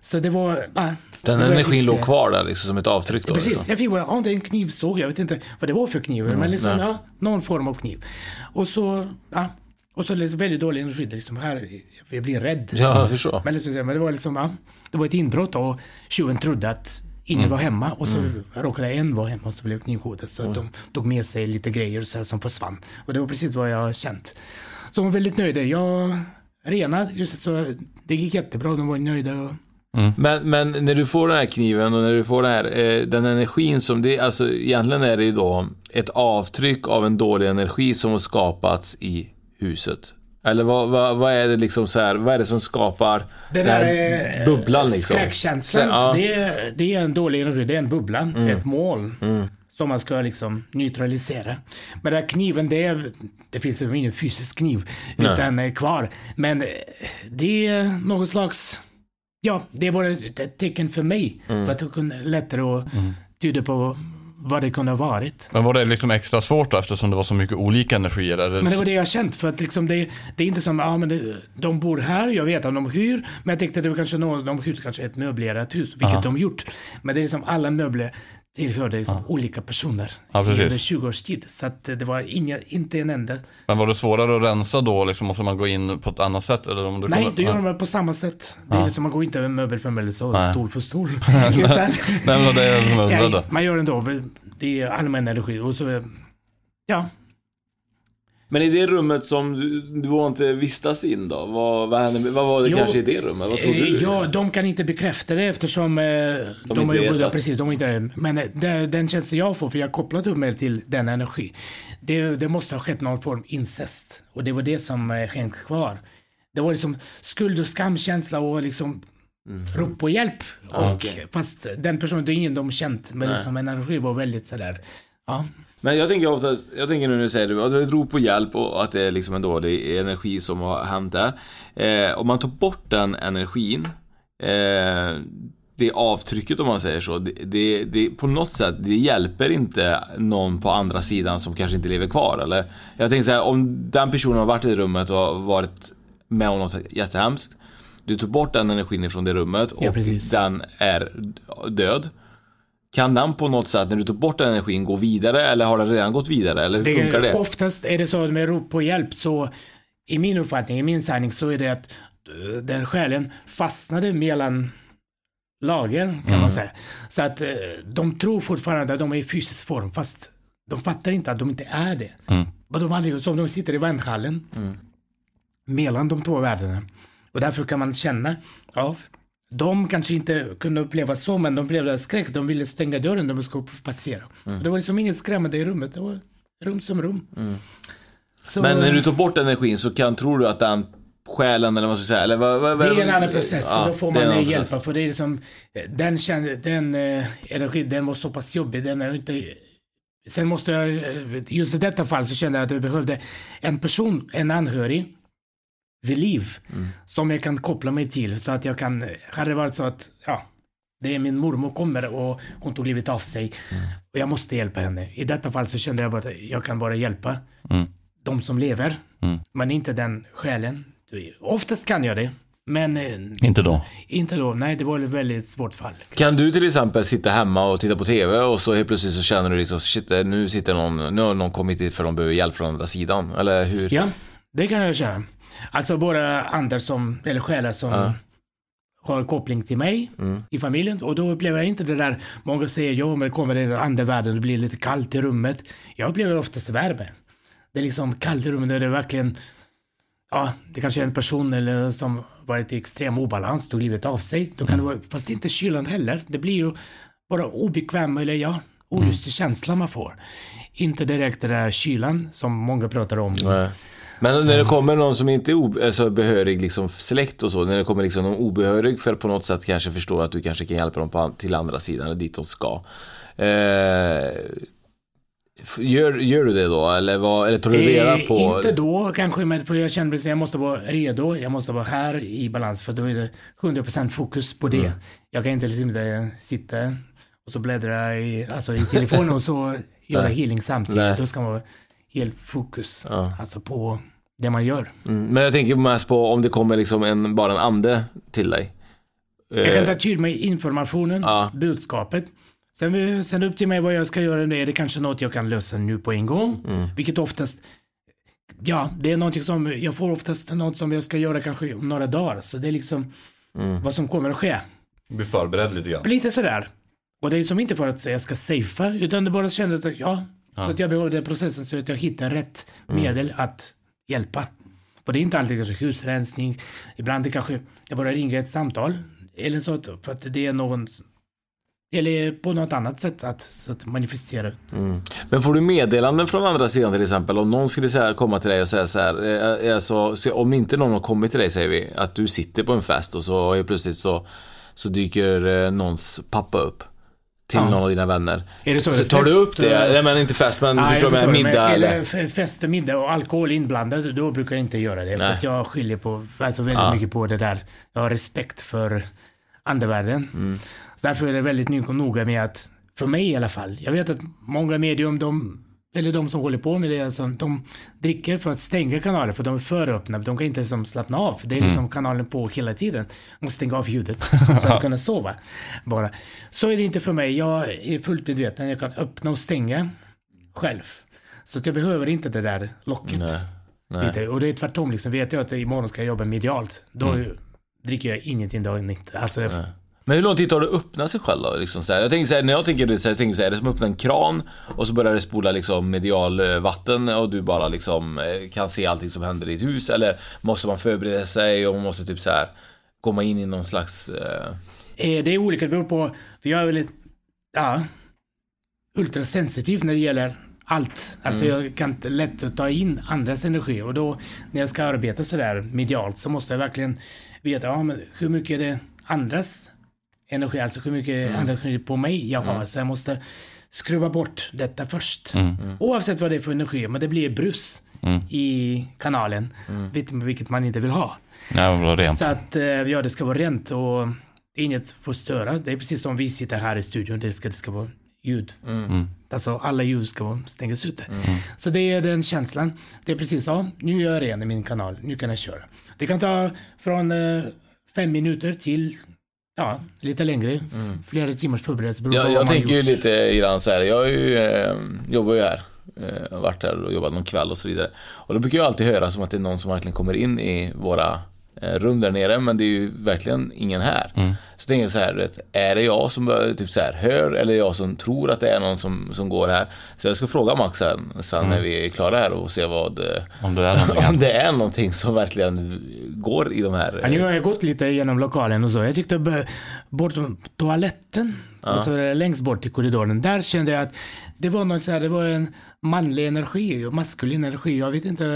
Så det var... Ah, Den energin låg kvar där liksom som ett avtryck då? Precis, Liksom. jag fick bara, ja det är en knivsåg, jag vet inte vad det var för kniv, Mm, men liksom, ja, någon form av kniv. Och så, ja, Och så liksom väldigt dålig energi. Det liksom här, jag blir rädd. Ja, jag förstår. Men, liksom, men det var liksom, ja, det var ett inbrott och tjuven trodde att ingen Mm. var hemma och så Mm. råkade en vara hemma och så blev knivhotad. Så att de tog med sig lite grejer så här, som försvann. Och det var precis vad jag känt. Så de var väldigt nöjda. Jag renade, just så det gick jättebra. De var nöjda. Och, Men, men när du får den här kniven och när du får den här, eh, den energin som det, alltså egentligen är det ju då ett avtryck av en dålig energi som har skapats i huset. Eller vad, vad, vad är det liksom så här, vad är det som skapar Det den där här är bubblan liksom? skräckkänslan. Ja. Det, är, det är en dålig energi. Det är en bubbla, Mm. ett moln. Mm. Som man ska liksom neutralisera. Men den här kniven, det, är, det finns ju ingen fysisk kniv Nej. utan eh, kvar. Men eh, det är något slags, ja, det var ett, ett tecken för mig. Mm. För att det kunde lättare att tyda på vad det kunde ha varit. Men var det liksom extra svårt då eftersom det var så mycket olika energier? Det Men det var det jag känt för att liksom det, det är inte som, ja men det, de bor här, jag vet att de hyr, men jag tänkte att det var kanske någon, de hyr kanske ett möblerat hus, vilket Aha. de gjort. Men det är liksom alla möbler tillhörde liksom olika personer Ja, under 20 års tid. Så att det var inga, inte en enda. Men var det svårare att rensa då? Liksom, måste man gå in på ett annat sätt? Eller om du Nej, kommer- det gör Ja. de på samma sätt. Det är Ja. liksom, man går inte möbel för möbel, så Nej. stol för stol. <laughs> Utan- nej, men det är som jag undrade. Man gör ändå, det är allmän energi. Och så, ja, Men i det rummet som du, du var inte vistas in då? Vad, vad, hände, vad var det Jo, kanske i det rummet? Vad tror eh, du? liksom? Ja, de kan inte bekräfta det eftersom eh, de, inte har ju att- precis, de har inte. Men eh, det, den känslan jag får, för jag har kopplat upp mig till den energi. Det, det måste ha skett någon form incest. Och det var det som eh, kvar. Det var liksom skuld och skamkänsla och liksom rop på hjälp. Ja, och, okej. Fast den personen, det är ingen de känt, men Nej. liksom energi var väldigt sådär, ja. Men jag tänker oftast, jag tänker nu när du säger det, att det är ett rop på hjälp och att det är liksom en dålig energi som har hänt där. Eh, om man tar bort den energin, eh, det avtrycket om man säger så, det, det, det, på något sätt, det hjälper inte någon på andra sidan som kanske inte lever kvar eller? Jag tänker så här, om den personen har varit i rummet och varit med om något jättehemskt, du tog bort den energin ifrån det rummet och Ja, den är död. Kan den på något sätt, när du tog bort den energin, gå vidare eller har den redan gått vidare? Eller hur Det, funkar det? Oftast är det så med rop på hjälp så i min uppfattning, i min sanning så är det att eh, den själen fastnade mellan lager kan Mm. man säga. Så att eh, de tror fortfarande att de är i fysisk form fast de fattar inte att de inte är det. Mm. Och de aldrig, som de sitter i vänthallen Mm. mellan de två världarna. Och därför kan man känna, ja, de kanske inte kunde uppleva så, men de upplevde skräck. De ville stänga dörren, de skulle passera. Mm. Det var liksom inget skrämmande i rummet. Det var rum som rum. Så, Men när du tar bort energin så kan, tror du att den själen eller vad ska säga, eller vad, vad, det vad, är en annan process. Ja, då får det man hjälpa. process. För det är liksom, den, den eh, energi, den var så pass jobbig. Den är inte... Sen måste jag, just i detta fall så kände jag att jag behövde en person, en anhörig, vid liv. Mm. Som jag kan koppla mig till. Så att jag kan, hade det varit så att, ja, det är min mormor kommer och hon tog livet av sig. Mm. Och jag måste hjälpa henne. I detta fall så kände jag bara att jag kan bara hjälpa Mm. de som lever. Mm. Men inte den själen. Oftast kan jag det. Men eh, Inte då? inte då. Nej, det var ett väldigt svårt fall. Kan du till exempel sitta hemma och titta på TV och så helt plötsligt så känner du liksom shit, nu sitter någon, nu har någon kommit hit för de behöver hjälp från andra sidan, eller hur? Ja, det kan jag känna. Alltså bara andra som, eller själar som Ja. har koppling till mig Mm. i familjen. Och då upplever jag inte det där, många säger ja, men kommer det andra världen, det blir lite kallt i rummet. Jag upplever oftast värme. Det är liksom kallt i rummet, där det är verkligen, ja, det kanske är en person eller som varit i extrem obalans, tog livet av sig. Då kan det vara, fast det är inte kylan heller. Det blir ju bara obekväm eller ja, olustig känsla man får. Inte direkt den där kylan som många pratar om. Nej. Men när det kommer någon som inte är alltså behörig liksom släkt och så, när det kommer liksom någon obehörig för att på något sätt kanske förstår att du kanske kan hjälpa dem på, till andra sidan, dit de ska. Eh, gör, gör du det då, eller, vad, eller tar du reda Eh, på? Inte då kanske, men för jag känner att jag måste vara redo. Jag måste vara här i balans för då är det 100% fokus på det. Mm. Jag kan inte liksom sitta och så bläddra i, alltså i telefonen och så <laughs> göra healing samtidigt. Nej. Då ska man vara helt fokus Ja. alltså på det man gör. Mm, men jag tänker mest på om det kommer liksom en, bara en ande till dig. Jag kan Eh, ta till mig informationen, Ja. budskapet. Sen, sen upp till mig vad jag ska göra. Det är det kanske något jag kan lösa nu på en gång. Mm. Vilket oftast ja, det är någonting som, jag får oftast något som jag ska göra kanske om några dagar. Så det är liksom Mm. vad som kommer att ske. Bli förberedd lite grann. Lite sådär. Och det är som inte för att jag ska safea, utan det bara kändes att, ja, Ja. så att jag behövde processen så att jag hittar rätt Mm. medel att hjälpa. Och det är inte alltid kanske husrensning, ibland det kanske, jag bara ringer ett samtal. Eller så att, för att det är någon, eller på något annat sätt att, så att manifestera. Mm. Men får du meddelanden från andra sidan till exempel? Om någon skulle säga, komma till dig och säga så här, alltså, så om inte någon har kommit till dig säger vi, att du sitter på en fest och så plötsligt så, så dyker någons pappa upp till Ja. någon av dina vänner. Är det så? så tar du upp det? Nej men inte fest men Nej, förstår du förstår, middag men, eller? fest och middag och alkohol inblandat, då brukar jag inte göra det. För Nej. att jag skiljer på, alltså väldigt Ja. mycket på det där. Jag har respekt för andevärlden. Mm. Så därför är det väldigt no- noga med att, för mig i alla fall, jag vet att många medium, de, eller de som håller på med det, alltså, de dricker för att stänga kanaler, för de är för öppna. De kan inte som slappna av. Det är Mm. liksom kanalen på hela tiden. De måste stänga av ljudet så att <laughs> kunna sova. Bara. Så är det inte för mig. Jag är fullt medveten. Jag kan öppna och stänga själv. Så att jag behöver inte det där locket. Nej. Nej. Och det är tvärtom. Liksom. Vet jag att imorgon ska jag jobba medialt, då Mm. dricker jag ingenting dagen inte. Alltså, jag, Men hur lång tid tar det att öppna sig själv då? Liksom så här, jag tänker så här, när jag tänker det så här, jag tänker så här, är det som att öppna en kran och så börjar det spola liksom medial vatten och du bara liksom eh, kan se allting som händer i ett hus eller måste man förbereda sig och man måste typ så här komma in i någon slags... Eh, Eh, Det är olika, det beror på, för jag är väldigt, ja, ultrasensitiv när det gäller allt. Alltså Mm. jag kan inte lätt ta in andras energi och då när jag ska arbeta sådär medialt så måste jag verkligen veta, ja men hur mycket är det andras energi, alltså hur mycket Mm. andra energi på mig jag har. Så jag måste skruva bort detta först. Mm. Oavsett vad det är för energi, men det blir brus Mm. i kanalen, vet- vilket man inte vill ha. Rent. Så att eh, ja, det ska vara rent och inget får störa. Det är precis som vi sitter här i studion, det ska, det ska vara ljud. Mm. Alltså alla ljud ska vara stängas ute. Så det är den känslan. Det är precis så, nu gör jag ren i min kanal, nu kan jag köra. Det kan ta från eh, fem minuter till Ja, lite längre. Flera timmars förberedelse. på jag tänker ju lite grann så här, jag är ju, eh, jobbar ju här. Eh, varit här och jobbat någon kväll och så vidare. Och då brukar jag alltid höra som att det är någon som verkligen kommer in i våra rum där nere, men det är ju verkligen ingen här. Mm. Så tänker jag så här, är det jag som typ så här, hör eller är jag som tror att det är någon som, som går här? Så jag ska fråga Max sen, sen när vi är klara här och se vad, eh, Om det är någonting. <laughs> om det är någonting som verkligen går i de här... Ja, nu har jag gått lite genom lokalen och så. Jag tyckte b- bort toaletten, och så längst bort i korridoren, där kände jag att det var något så här, det var en manlig energi, maskulin energi. Jag vet inte.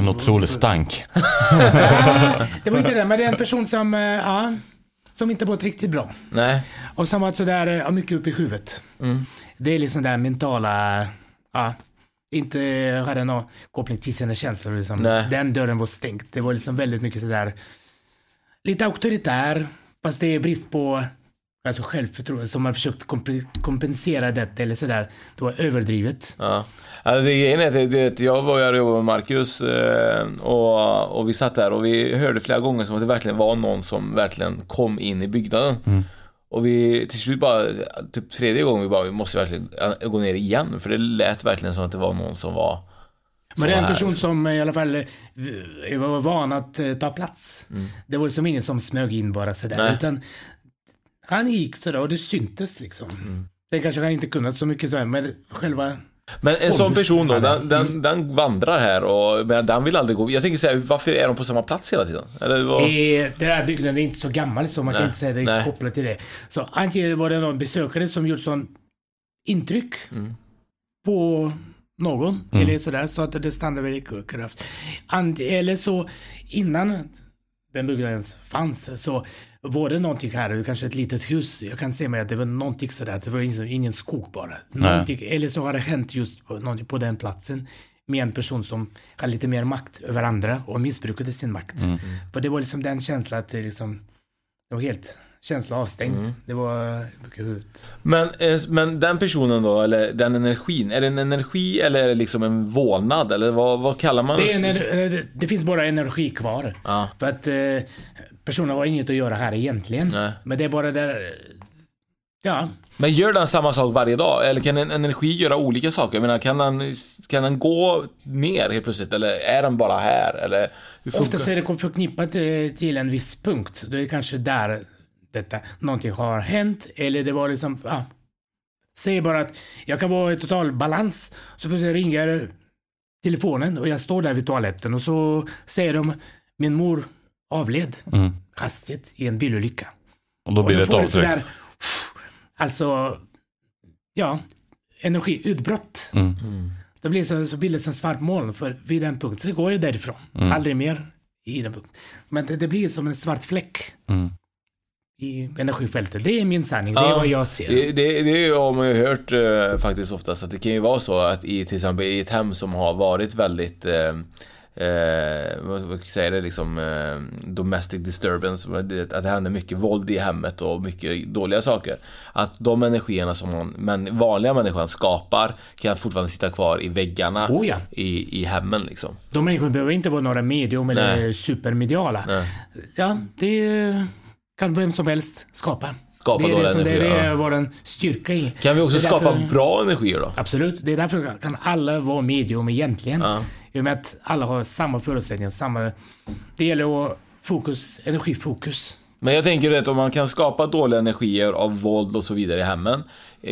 En otrolig stank. Ja, <laughs> det var inte det, men det är en person som, eh, ja, som inte mått riktigt bra. Nej. Och som var sådär, ja, mycket upp i huvudet. Mm. Det är liksom där mentala, ja, inte hade någon koppling till sina känslor. Liksom. Nej. Den dörren var stängd. Det var liksom väldigt mycket sådär, lite auktoritär, fast det är brist på alltså självförtroende som har försökt komp- kompensera det eller sådär. Det var överdrivet. Ja. Alltså, det grejen är att det- det- jag var ju och jobbade med Marcus eh, och, och vi satt där och vi hörde flera gånger som att det verkligen var någon som verkligen kom in i byggnaden. Mm. Och vi till slut bara, typ tredje gången, vi bara, vi måste verkligen eh, gå ner igen. För det lät verkligen som att det var någon som var Men det är en person som i alla fall eh, var van att ta plats. Det var liksom ingen som smög in bara sådär. Nej. Utan han gick sådär och det syntes liksom. Sen kanske han inte kunnat så mycket sådär, men själva... Men en sån person då, den, den, den vandrar här och men den vill aldrig gå Jag tänker säga, varför är de på samma plats hela tiden? Eller vad? Eh, Den här byggnaden är inte så gammal så man Nej, kan inte säga det nej. är kopplat till det. Så antingen var det någon besökare som gjort sån intryck Mm. på någon Mm. eller sådär så att det stannade väldigt kraft. Ant- Eller så innan den byggnaden ens fanns så var det någonting här, kanske ett litet hus. Jag kan se mig att det var någonting sådär, det var ingen, skog bara. Eller så har det hänt just på, på den platsen med en person som har lite mer makt över andra och missbrukade sin makt. Mm. För det var liksom den känslan att det liksom, det var helt känsla avstängt. Mm. Det var mycket huvudet. Men, eh, men den personen då, eller den energin, är det en energi eller är det liksom en vålnad? Eller vad, vad kallar man Det, en, eh, det finns bara energi kvar. Ja. För att eh, personen har inget att göra här egentligen. Nej. Men det är bara där... Ja, Men gör den samma sak varje dag? Eller kan en energi göra olika saker? Jag menar, kan den, kan den gå ner helt plötsligt? Eller är den bara här? Eller hur funkar oftast är det förknippat till en viss punkt. Det är kanske där detta, någonting har hänt. Eller det var liksom, ja. Säg bara att jag kan vara i total balans. Så plötsligt ringer telefonen och jag står där vid toaletten och så säger de min mor avled Mm. hastigt i en bilolycka. Och då blir det ett avtryck. sådär, Alltså, ja, energiutbrott. Mm. Då blir det så, så blir det som svart moln för vid den punkten så går det därifrån. Mm. Aldrig mer i den punkten. Men det, det blir som en svart fläck Mm. I energifältet. Det är min sanning, det är vad jag ser. Det, det, det har man ju hört eh, faktiskt oftast, att det kan ju vara så att i till exempel i ett hem som har varit väldigt eh, Eh, vad vad säger det liksom eh, domestic disturbance, att det händer mycket våld i hemmet och mycket dåliga saker. Att de energierna som man, men vanliga människan skapar kan fortfarande sitta kvar i väggarna Oh ja. i, i hemmen liksom. De människorna behöver inte vara några medium eller Nej. supermediala. Nej. Ja, det kan vem som helst skapa. Skapa det är det, som, det, är ja. vår styrka i. Kan vi också skapa därför- bra energier då? Absolut, det är därför kan alla vara medium egentligen. Ja. I och med att alla har samma förutsättningar, samma... Det gäller att fokus, energifokus. Men jag tänker att om man kan skapa dåliga energier av våld och så vidare i hemmen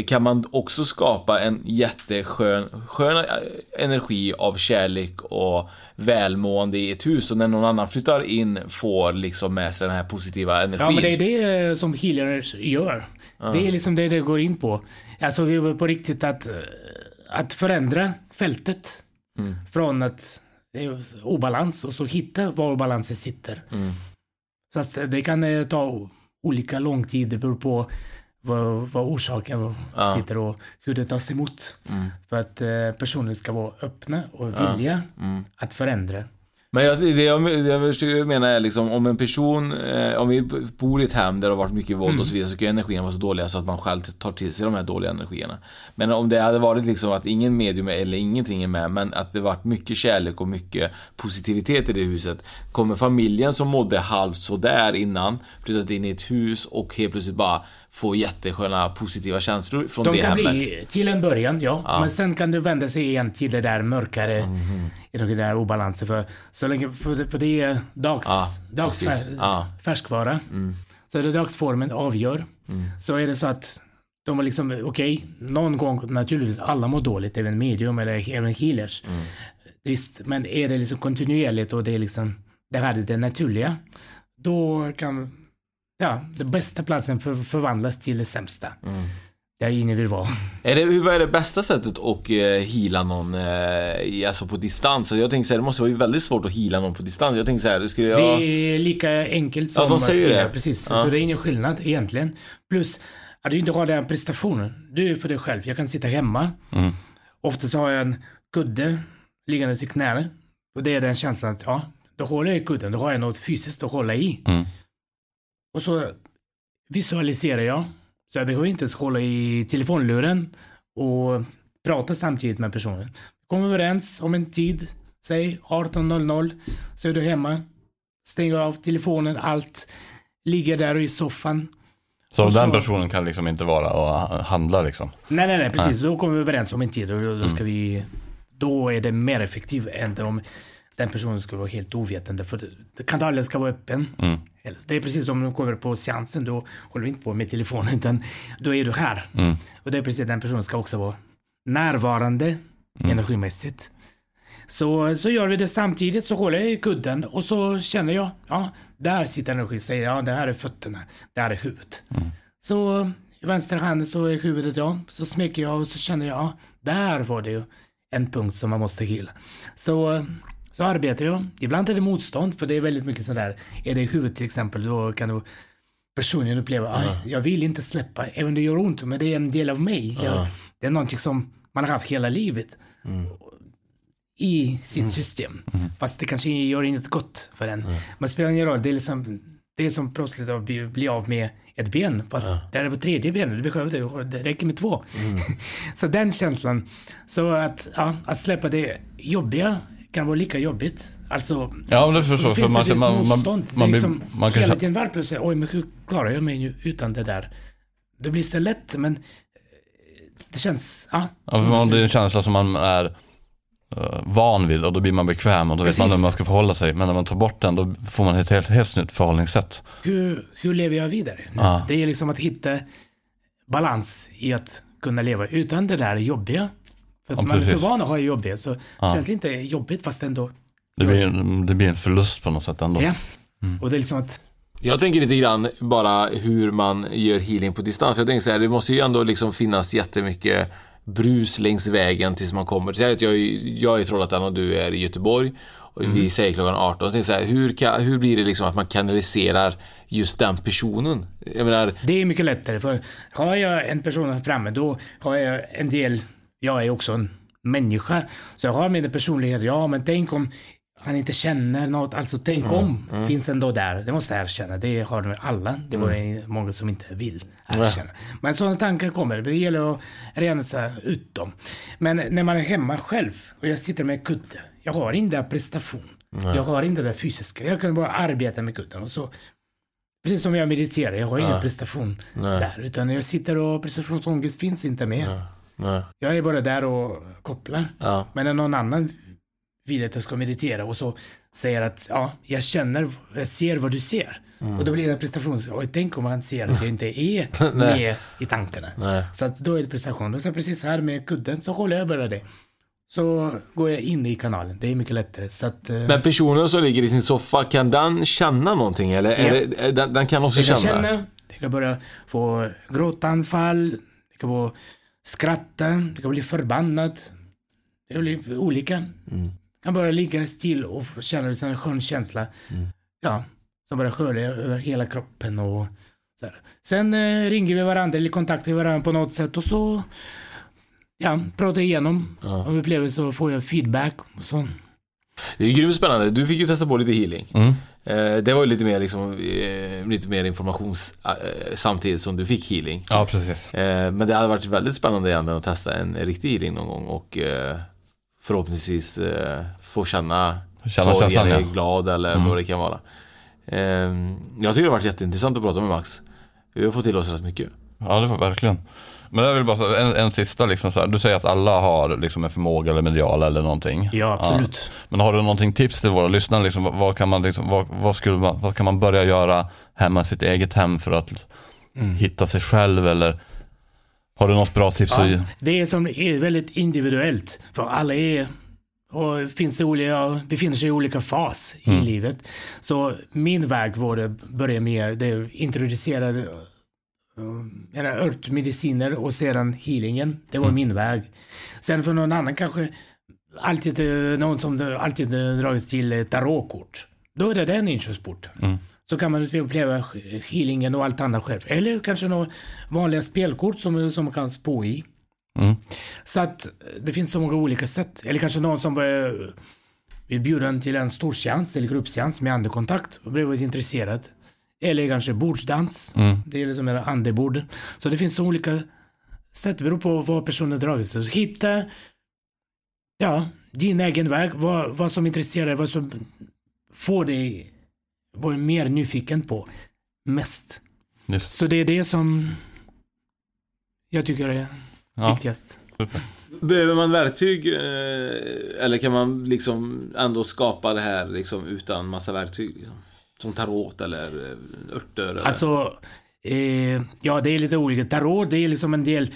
Kan man också skapa en jätteskön skön eh, energi av kärlek och välmående i ett hus och när någon annan flyttar in får liksom med sig den här positiva energin? Ja, men det är det som healers gör. Det är liksom det det går in på. Alltså vi var på riktigt att, eh, att förändra fältet. Mm. Från att det är obalans och så hitta var obalansen sitter. Mm. Så att det kan eh, ta olika lång tid. Det beror på vad, vad orsaken Ja. sitter och hur det tas emot. Mm. För att eh, personer ska vara öppna och villiga Mm. att förändra. Men jag, det jag, jag försöker mena är liksom om en person, eh, om vi bor i ett hem där det har varit mycket våld Mm. och så vidare så kan energierna vara så dåliga så att man själv tar till sig de här dåliga energierna. Men om det hade varit liksom att ingen medium eller ingenting är med men att det varit mycket kärlek och mycket positivitet i det huset. Kommer familjen som mådde halvt sådär innan flyttat in i ett hus och helt plötsligt bara få jättesköna positiva känslor från De det kan hemmet. bli, till en början, ja. Ja. Men sen kan du vända sig igen till det där mörkare, i den där obalansen. För, så länge, för, det- för det är dags, Ja, dags fär, Ja. färskvara. Mm. Så är det dagsformen avgör. Mm. Så är det så att de är liksom, okej, någon gång naturligtvis alla mår dåligt, även medium eller även healers. Mm. Visst, men är det liksom kontinuerligt och det är liksom, det här är det naturliga. Då kan, ja, den bästa platsen för, förvandlas till det sämsta. Mm. Där ingen vill vara. Är det, vad är det bästa sättet att eh, heala någon eh, alltså på distans? Jag tänker så här, det måste vara väldigt svårt att heala någon på distans. Jag tänker så här, det skulle jag... Det är lika enkelt som Ja, de säger att- det. ja, Precis, Ja. så det är ingen skillnad egentligen. Plus att du inte har den prestationen. Du är för dig själv. Jag kan sitta hemma. Mm. Ofta så har jag en kudde liggandes i knäna. Och det är den känslan att ja, då håller jag i kudden. Då har jag något fysiskt att hålla i. Mm. Och så visualiserar jag. Så jag behöver inte hålla i telefonluren och prata samtidigt med personen. Kom överens om en tid, säg 18.00, så är du hemma, stänger av telefonen, allt, ligger där i soffan. Så Och den så- personen kan liksom inte vara och handla liksom? Nej, nej, nej, precis. Då kommer vi överens om en tid och då, ska vi... Då är det mer effektivt än om den personen ska vara helt ovetande. För kanalen ska vara öppen. Mm. Det är precis som du kommer på seansen, då håller du inte på med telefonen utan då är du här. Mm. Och det är precis den personen ska också vara närvarande energimässigt. Så, så gör vi det samtidigt, så håller jag i kudden och så känner jag, ja, där sitter energi, säger ja, det här är fötterna, det här är huvudet. Så i vänster hand så är huvudet, ja, så smeker jag och så känner jag, ja, där var det ju en punkt som man måste heala. Så, så arbetar jag. Ibland är det motstånd, för det är väldigt mycket sådär, är det i huvudet till exempel, då kan du personligen uppleva, "Aj, jag vill inte släppa, även om det gör ont, men det är en del av mig. Jag, Ja. det är någonting som man har haft hela livet i sitt system. Fast det kanske gör inget gott för en. Men det spelar ingen roll, det är liksom det är som plötsligt att bli, bli av med ett ben, fast det är på tredje benet, du behöver det, det räcker med två. <laughs> så den känslan, så att, ja, att släppa det jobbiga kan vara lika jobbigt. Alltså, Ja, men det förstår jag. För man, man, man, man, blir- liksom man kan hela tiden varv plötsligt, oj men hur klarar jag mig utan det där det blir så lätt, men eh, det känns, ja. Ja, för man, det är en känsla som man är eh, van vid och då blir man bekväm och då vet man Precis. hur man ska förhålla sig. Men när man tar bort den då får man ett helt, helt nytt förhållningssätt. Hur, hur lever jag vidare? Ja. Det är liksom att hitta balans i att kunna leva utan det där jobbiga. För att Ja, man är så van att ha jobbigt så Ja. känns det inte jobbigt fast ändå. Det blir, en- det blir en förlust på något sätt ändå. Ja. Och det är liksom att Jag tänker lite grann bara hur man gör healing på distans. Jag tänker så här, det måste ju ändå liksom finnas jättemycket brus längs vägen tills man kommer. Säg att jag, är- jag är i Trollhättan och du är i Göteborg. Och vi säger klockan 18. Jag tänker så här, hur, kan, hur blir det liksom att man kanaliserar just den personen? Jag menar, det är mycket lättare för har jag en person här framme då har jag en del, jag är också en människa. Så jag har min personlighet, ja men tänk om han inte känner något, alltså tänk om finns ändå där. Det måste jag erkänna, det har de alla. Det var det många som inte vill erkänna. Men sådana tankar kommer, det gäller att rensa ut dem. Men när man är hemma själv och jag sitter med kudde, jag har inte prestation. Jag har inte det fysiska, jag kan bara arbeta med kudden och så Precis som jag mediterar, jag har ingen prestation där. Utan jag sitter och prestationsångest finns inte med. Nej, Jag är bara där och kopplar. ja, Men när någon annan vill att jag ska meditera och så säger att ja, jag känner, jag ser vad du ser. Och då blir det en prestation. Och tänk om han ser att jag inte är <laughs> med i tankarna. nej. Så att då är det prestation. Och så precis här med kudden så håller jag bara det. Så går jag in i kanalen. Det är mycket lättare. Så att, eh, Men personen som ligger i sin soffa, kan den känna någonting? Eller Ja. det, är den, den kan också Det kan känna? det kan börja få gråtanfall, det kan få skratta, det kan bli förbannad. Det blir olika. Mm. Det kan bara ligga still och känna en skön känsla. Mm. Ja, som bara sköljer över hela kroppen och så här. Sen eh, ringer vi varandra eller kontaktar varandra på något sätt och så ja, pratar igenom Ja. om upplevelser så får jag feedback och så. Det är grymt spännande. Du fick ju testa på lite healing. Mm. Eh, det var ju lite mer liksom, eh, lite mer informations eh, samtidigt som du fick healing. Ja, precis. Men det hade varit väldigt spännande igen att testa en riktig healing någon gång och förhoppningsvis få känna, Känna sorg eller ja. glad eller Mm. vad det kan vara. Jag tycker det har varit jätteintressant att prata med Max. Vi har fått till oss rätt mycket. Ja, det var verkligen. Men jag vill bara säga, en, en sista liksom så här. Du säger att alla har liksom en förmåga eller medial eller någonting. Ja, absolut. Men har du någonting tips till våra lyssnare? Liksom, vad, kan man liksom, vad, vad, skulle man, vad kan man börja göra hemma i sitt eget hem för att Mm. hitta sig själv? Eller har du något bra tips? att? Ja, det är som är väldigt individuellt. För alla är och finns olika, befinner sig i olika fas i livet. Så min väg var att börja med det introducerade uh, era örtmediciner och sedan healingen. Det var min väg. Sen för någon annan kanske alltid eh, någon som alltid eh, dragits till eh, tarotkort. Då är det den inkörsport. Så kan man uppleva healingen och allt annat själv. Eller kanske några vanliga spelkort som, som man kan spå i. Mm. Så att det finns så många olika sätt. Eller kanske någon som eh, vill bjuda en till en storseans eller gruppseans med andekontakt och blev intresserad. Eller kanske bordsdans. Mm. Det är liksom en andebord. Så det finns så olika sätt. Det beror på vad personen dragit sig. Hitta ja, din egen väg. Vad, vad som intresserar vad som får dig vara mer nyfiken på mest. Just. Så det är det som jag tycker är Ja, viktigast. super. Behöver man verktyg eh, eller kan man liksom ändå skapa det här liksom utan massa verktyg? Liksom? Som tarot eller eh, örter? Eller? Alltså, eh, ja det är lite olika. Tarot, det är liksom en del,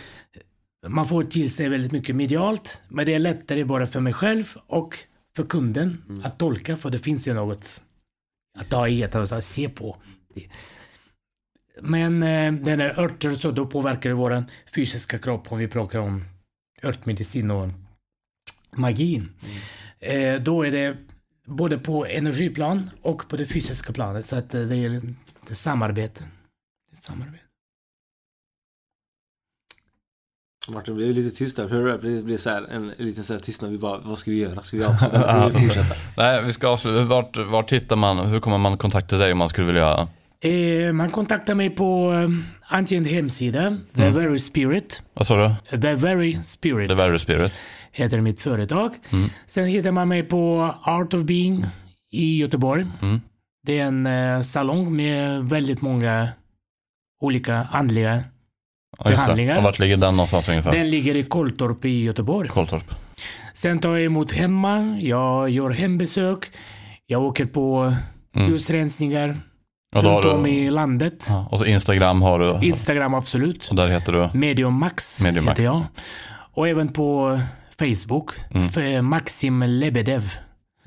man får till sig väldigt mycket medialt, men det är lättare bara för mig själv och för kunden att tolka, för det finns ju något att ta i, att, se på. Men eh, den är örter så då påverkar det vår fysiska kropp om vi pratar om örtmedicin och magin. Eh, då är det både på energiplan och på det fysiska planet. Så att eh, det är är samarbete. Är samarbete. Martin, blev lite tyst där. Det? Blev så här, en liten så här tystnad. Vi bara, vad ska vi göra? Ska vi avsluta? Ska vi <laughs> fortsätta? Nej, vi ska avsluta. Vart, vart hittar man, hur kommer man kontakta dig om man skulle vilja? Eh, man kontaktar mig på eh, antingen hemsida, The Very Spirit. Vad sa du? The Very Spirit The Very Spirit. Heter mitt företag. Sen hittar man mig på Art of Being i Göteborg. Mm. Det är en eh, salong med väldigt många olika andliga Ja, behandlingar. Och vart ligger den någonstans ungefär? Den ligger i Koltorp i Göteborg. Koltorp. Sen tar jag emot hemma, jag gör hembesök, jag åker på Mm. husrensningar Och runt om du, i landet. ja, och så Instagram har du. Instagram absolut. Och där heter du? Medium Max Medium Max. heter jag. Och även på Facebook, Mm. för Maxim Lebedev.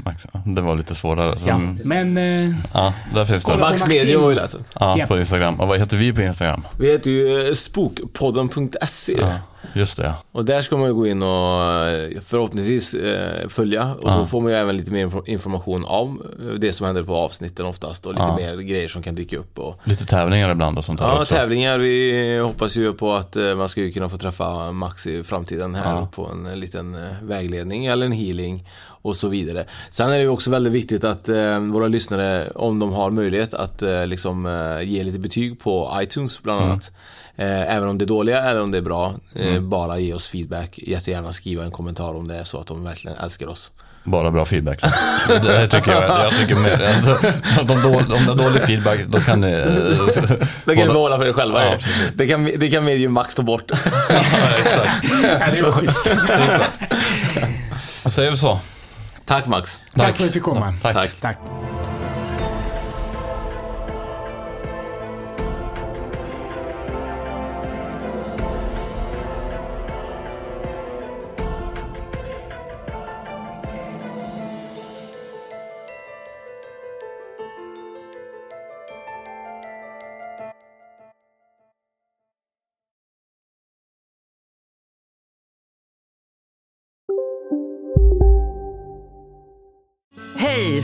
Max. Det var lite svårare. Så, Ja, mm, men eh, ja där finns det. Max. Media var ju lätt. Ja, Ja. på Instagram. Och vad heter vi på Instagram? Vi heter ju eh, spokpodden.se. Ja, just det. Och där ska man ju gå in och eh, förhoppningsvis eh, följa. Och så Ja. får man ju även lite mer info- information om det som händer på avsnitten oftast. Och lite Ja. mer grejer som kan dyka upp. Och, Lite tävlingar ibland och sånt där ja, också. tävlingar. Vi hoppas ju på att man ska ju kunna få träffa Max i framtiden här Ja. på en liten vägledning eller en healing och så vidare. Sen är det ju också väldigt viktigt att eh, våra lyssnare, om de har möjlighet, att eh, liksom eh, ge lite betyg på iTunes bland Mm. annat. Eh, även om det är dåliga eller om det är bra, eh, bara ge oss feedback. Jättegärna skriva en kommentar om det är så att de verkligen älskar oss. Bara bra feedback. <laughs> Det tycker jag. Jag tycker mer. Om de dålig, om det är dålig feedback, då kan ni... <laughs> Det kan ni hålla- behålla för er själva. Ja, ju. det, kan, det kan Medium Max ta bort. <laughs> ja, det var schysst. Då säger vi så. Tack Max. Tack för att jag fick komma. Tack. Tack. Tack.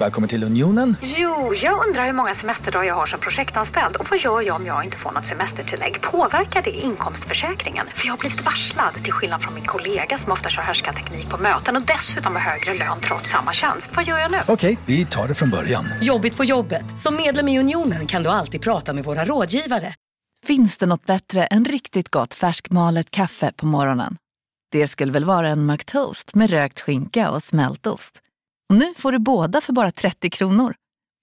Välkommen till Unionen. Jo, jag undrar hur många semesterdagar jag har som projektanställd och vad gör jag om jag inte får något semestertillägg? Påverkar det inkomstförsäkringen? För jag har blivit varslad, till skillnad från min kollega som ofta kör teknik på möten och dessutom har högre lön trots samma tjänst. Vad gör jag nu? Okej, vi tar det från början. Jobbigt på jobbet. Som medlem i Unionen kan du alltid prata med våra rådgivare. Finns det något bättre än riktigt gott färskmalet kaffe på morgonen? Det skulle väl vara en McToast med rökt skinka och smältost. Och nu får du båda för bara 30 kronor.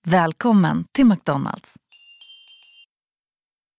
Välkommen till McDonalds.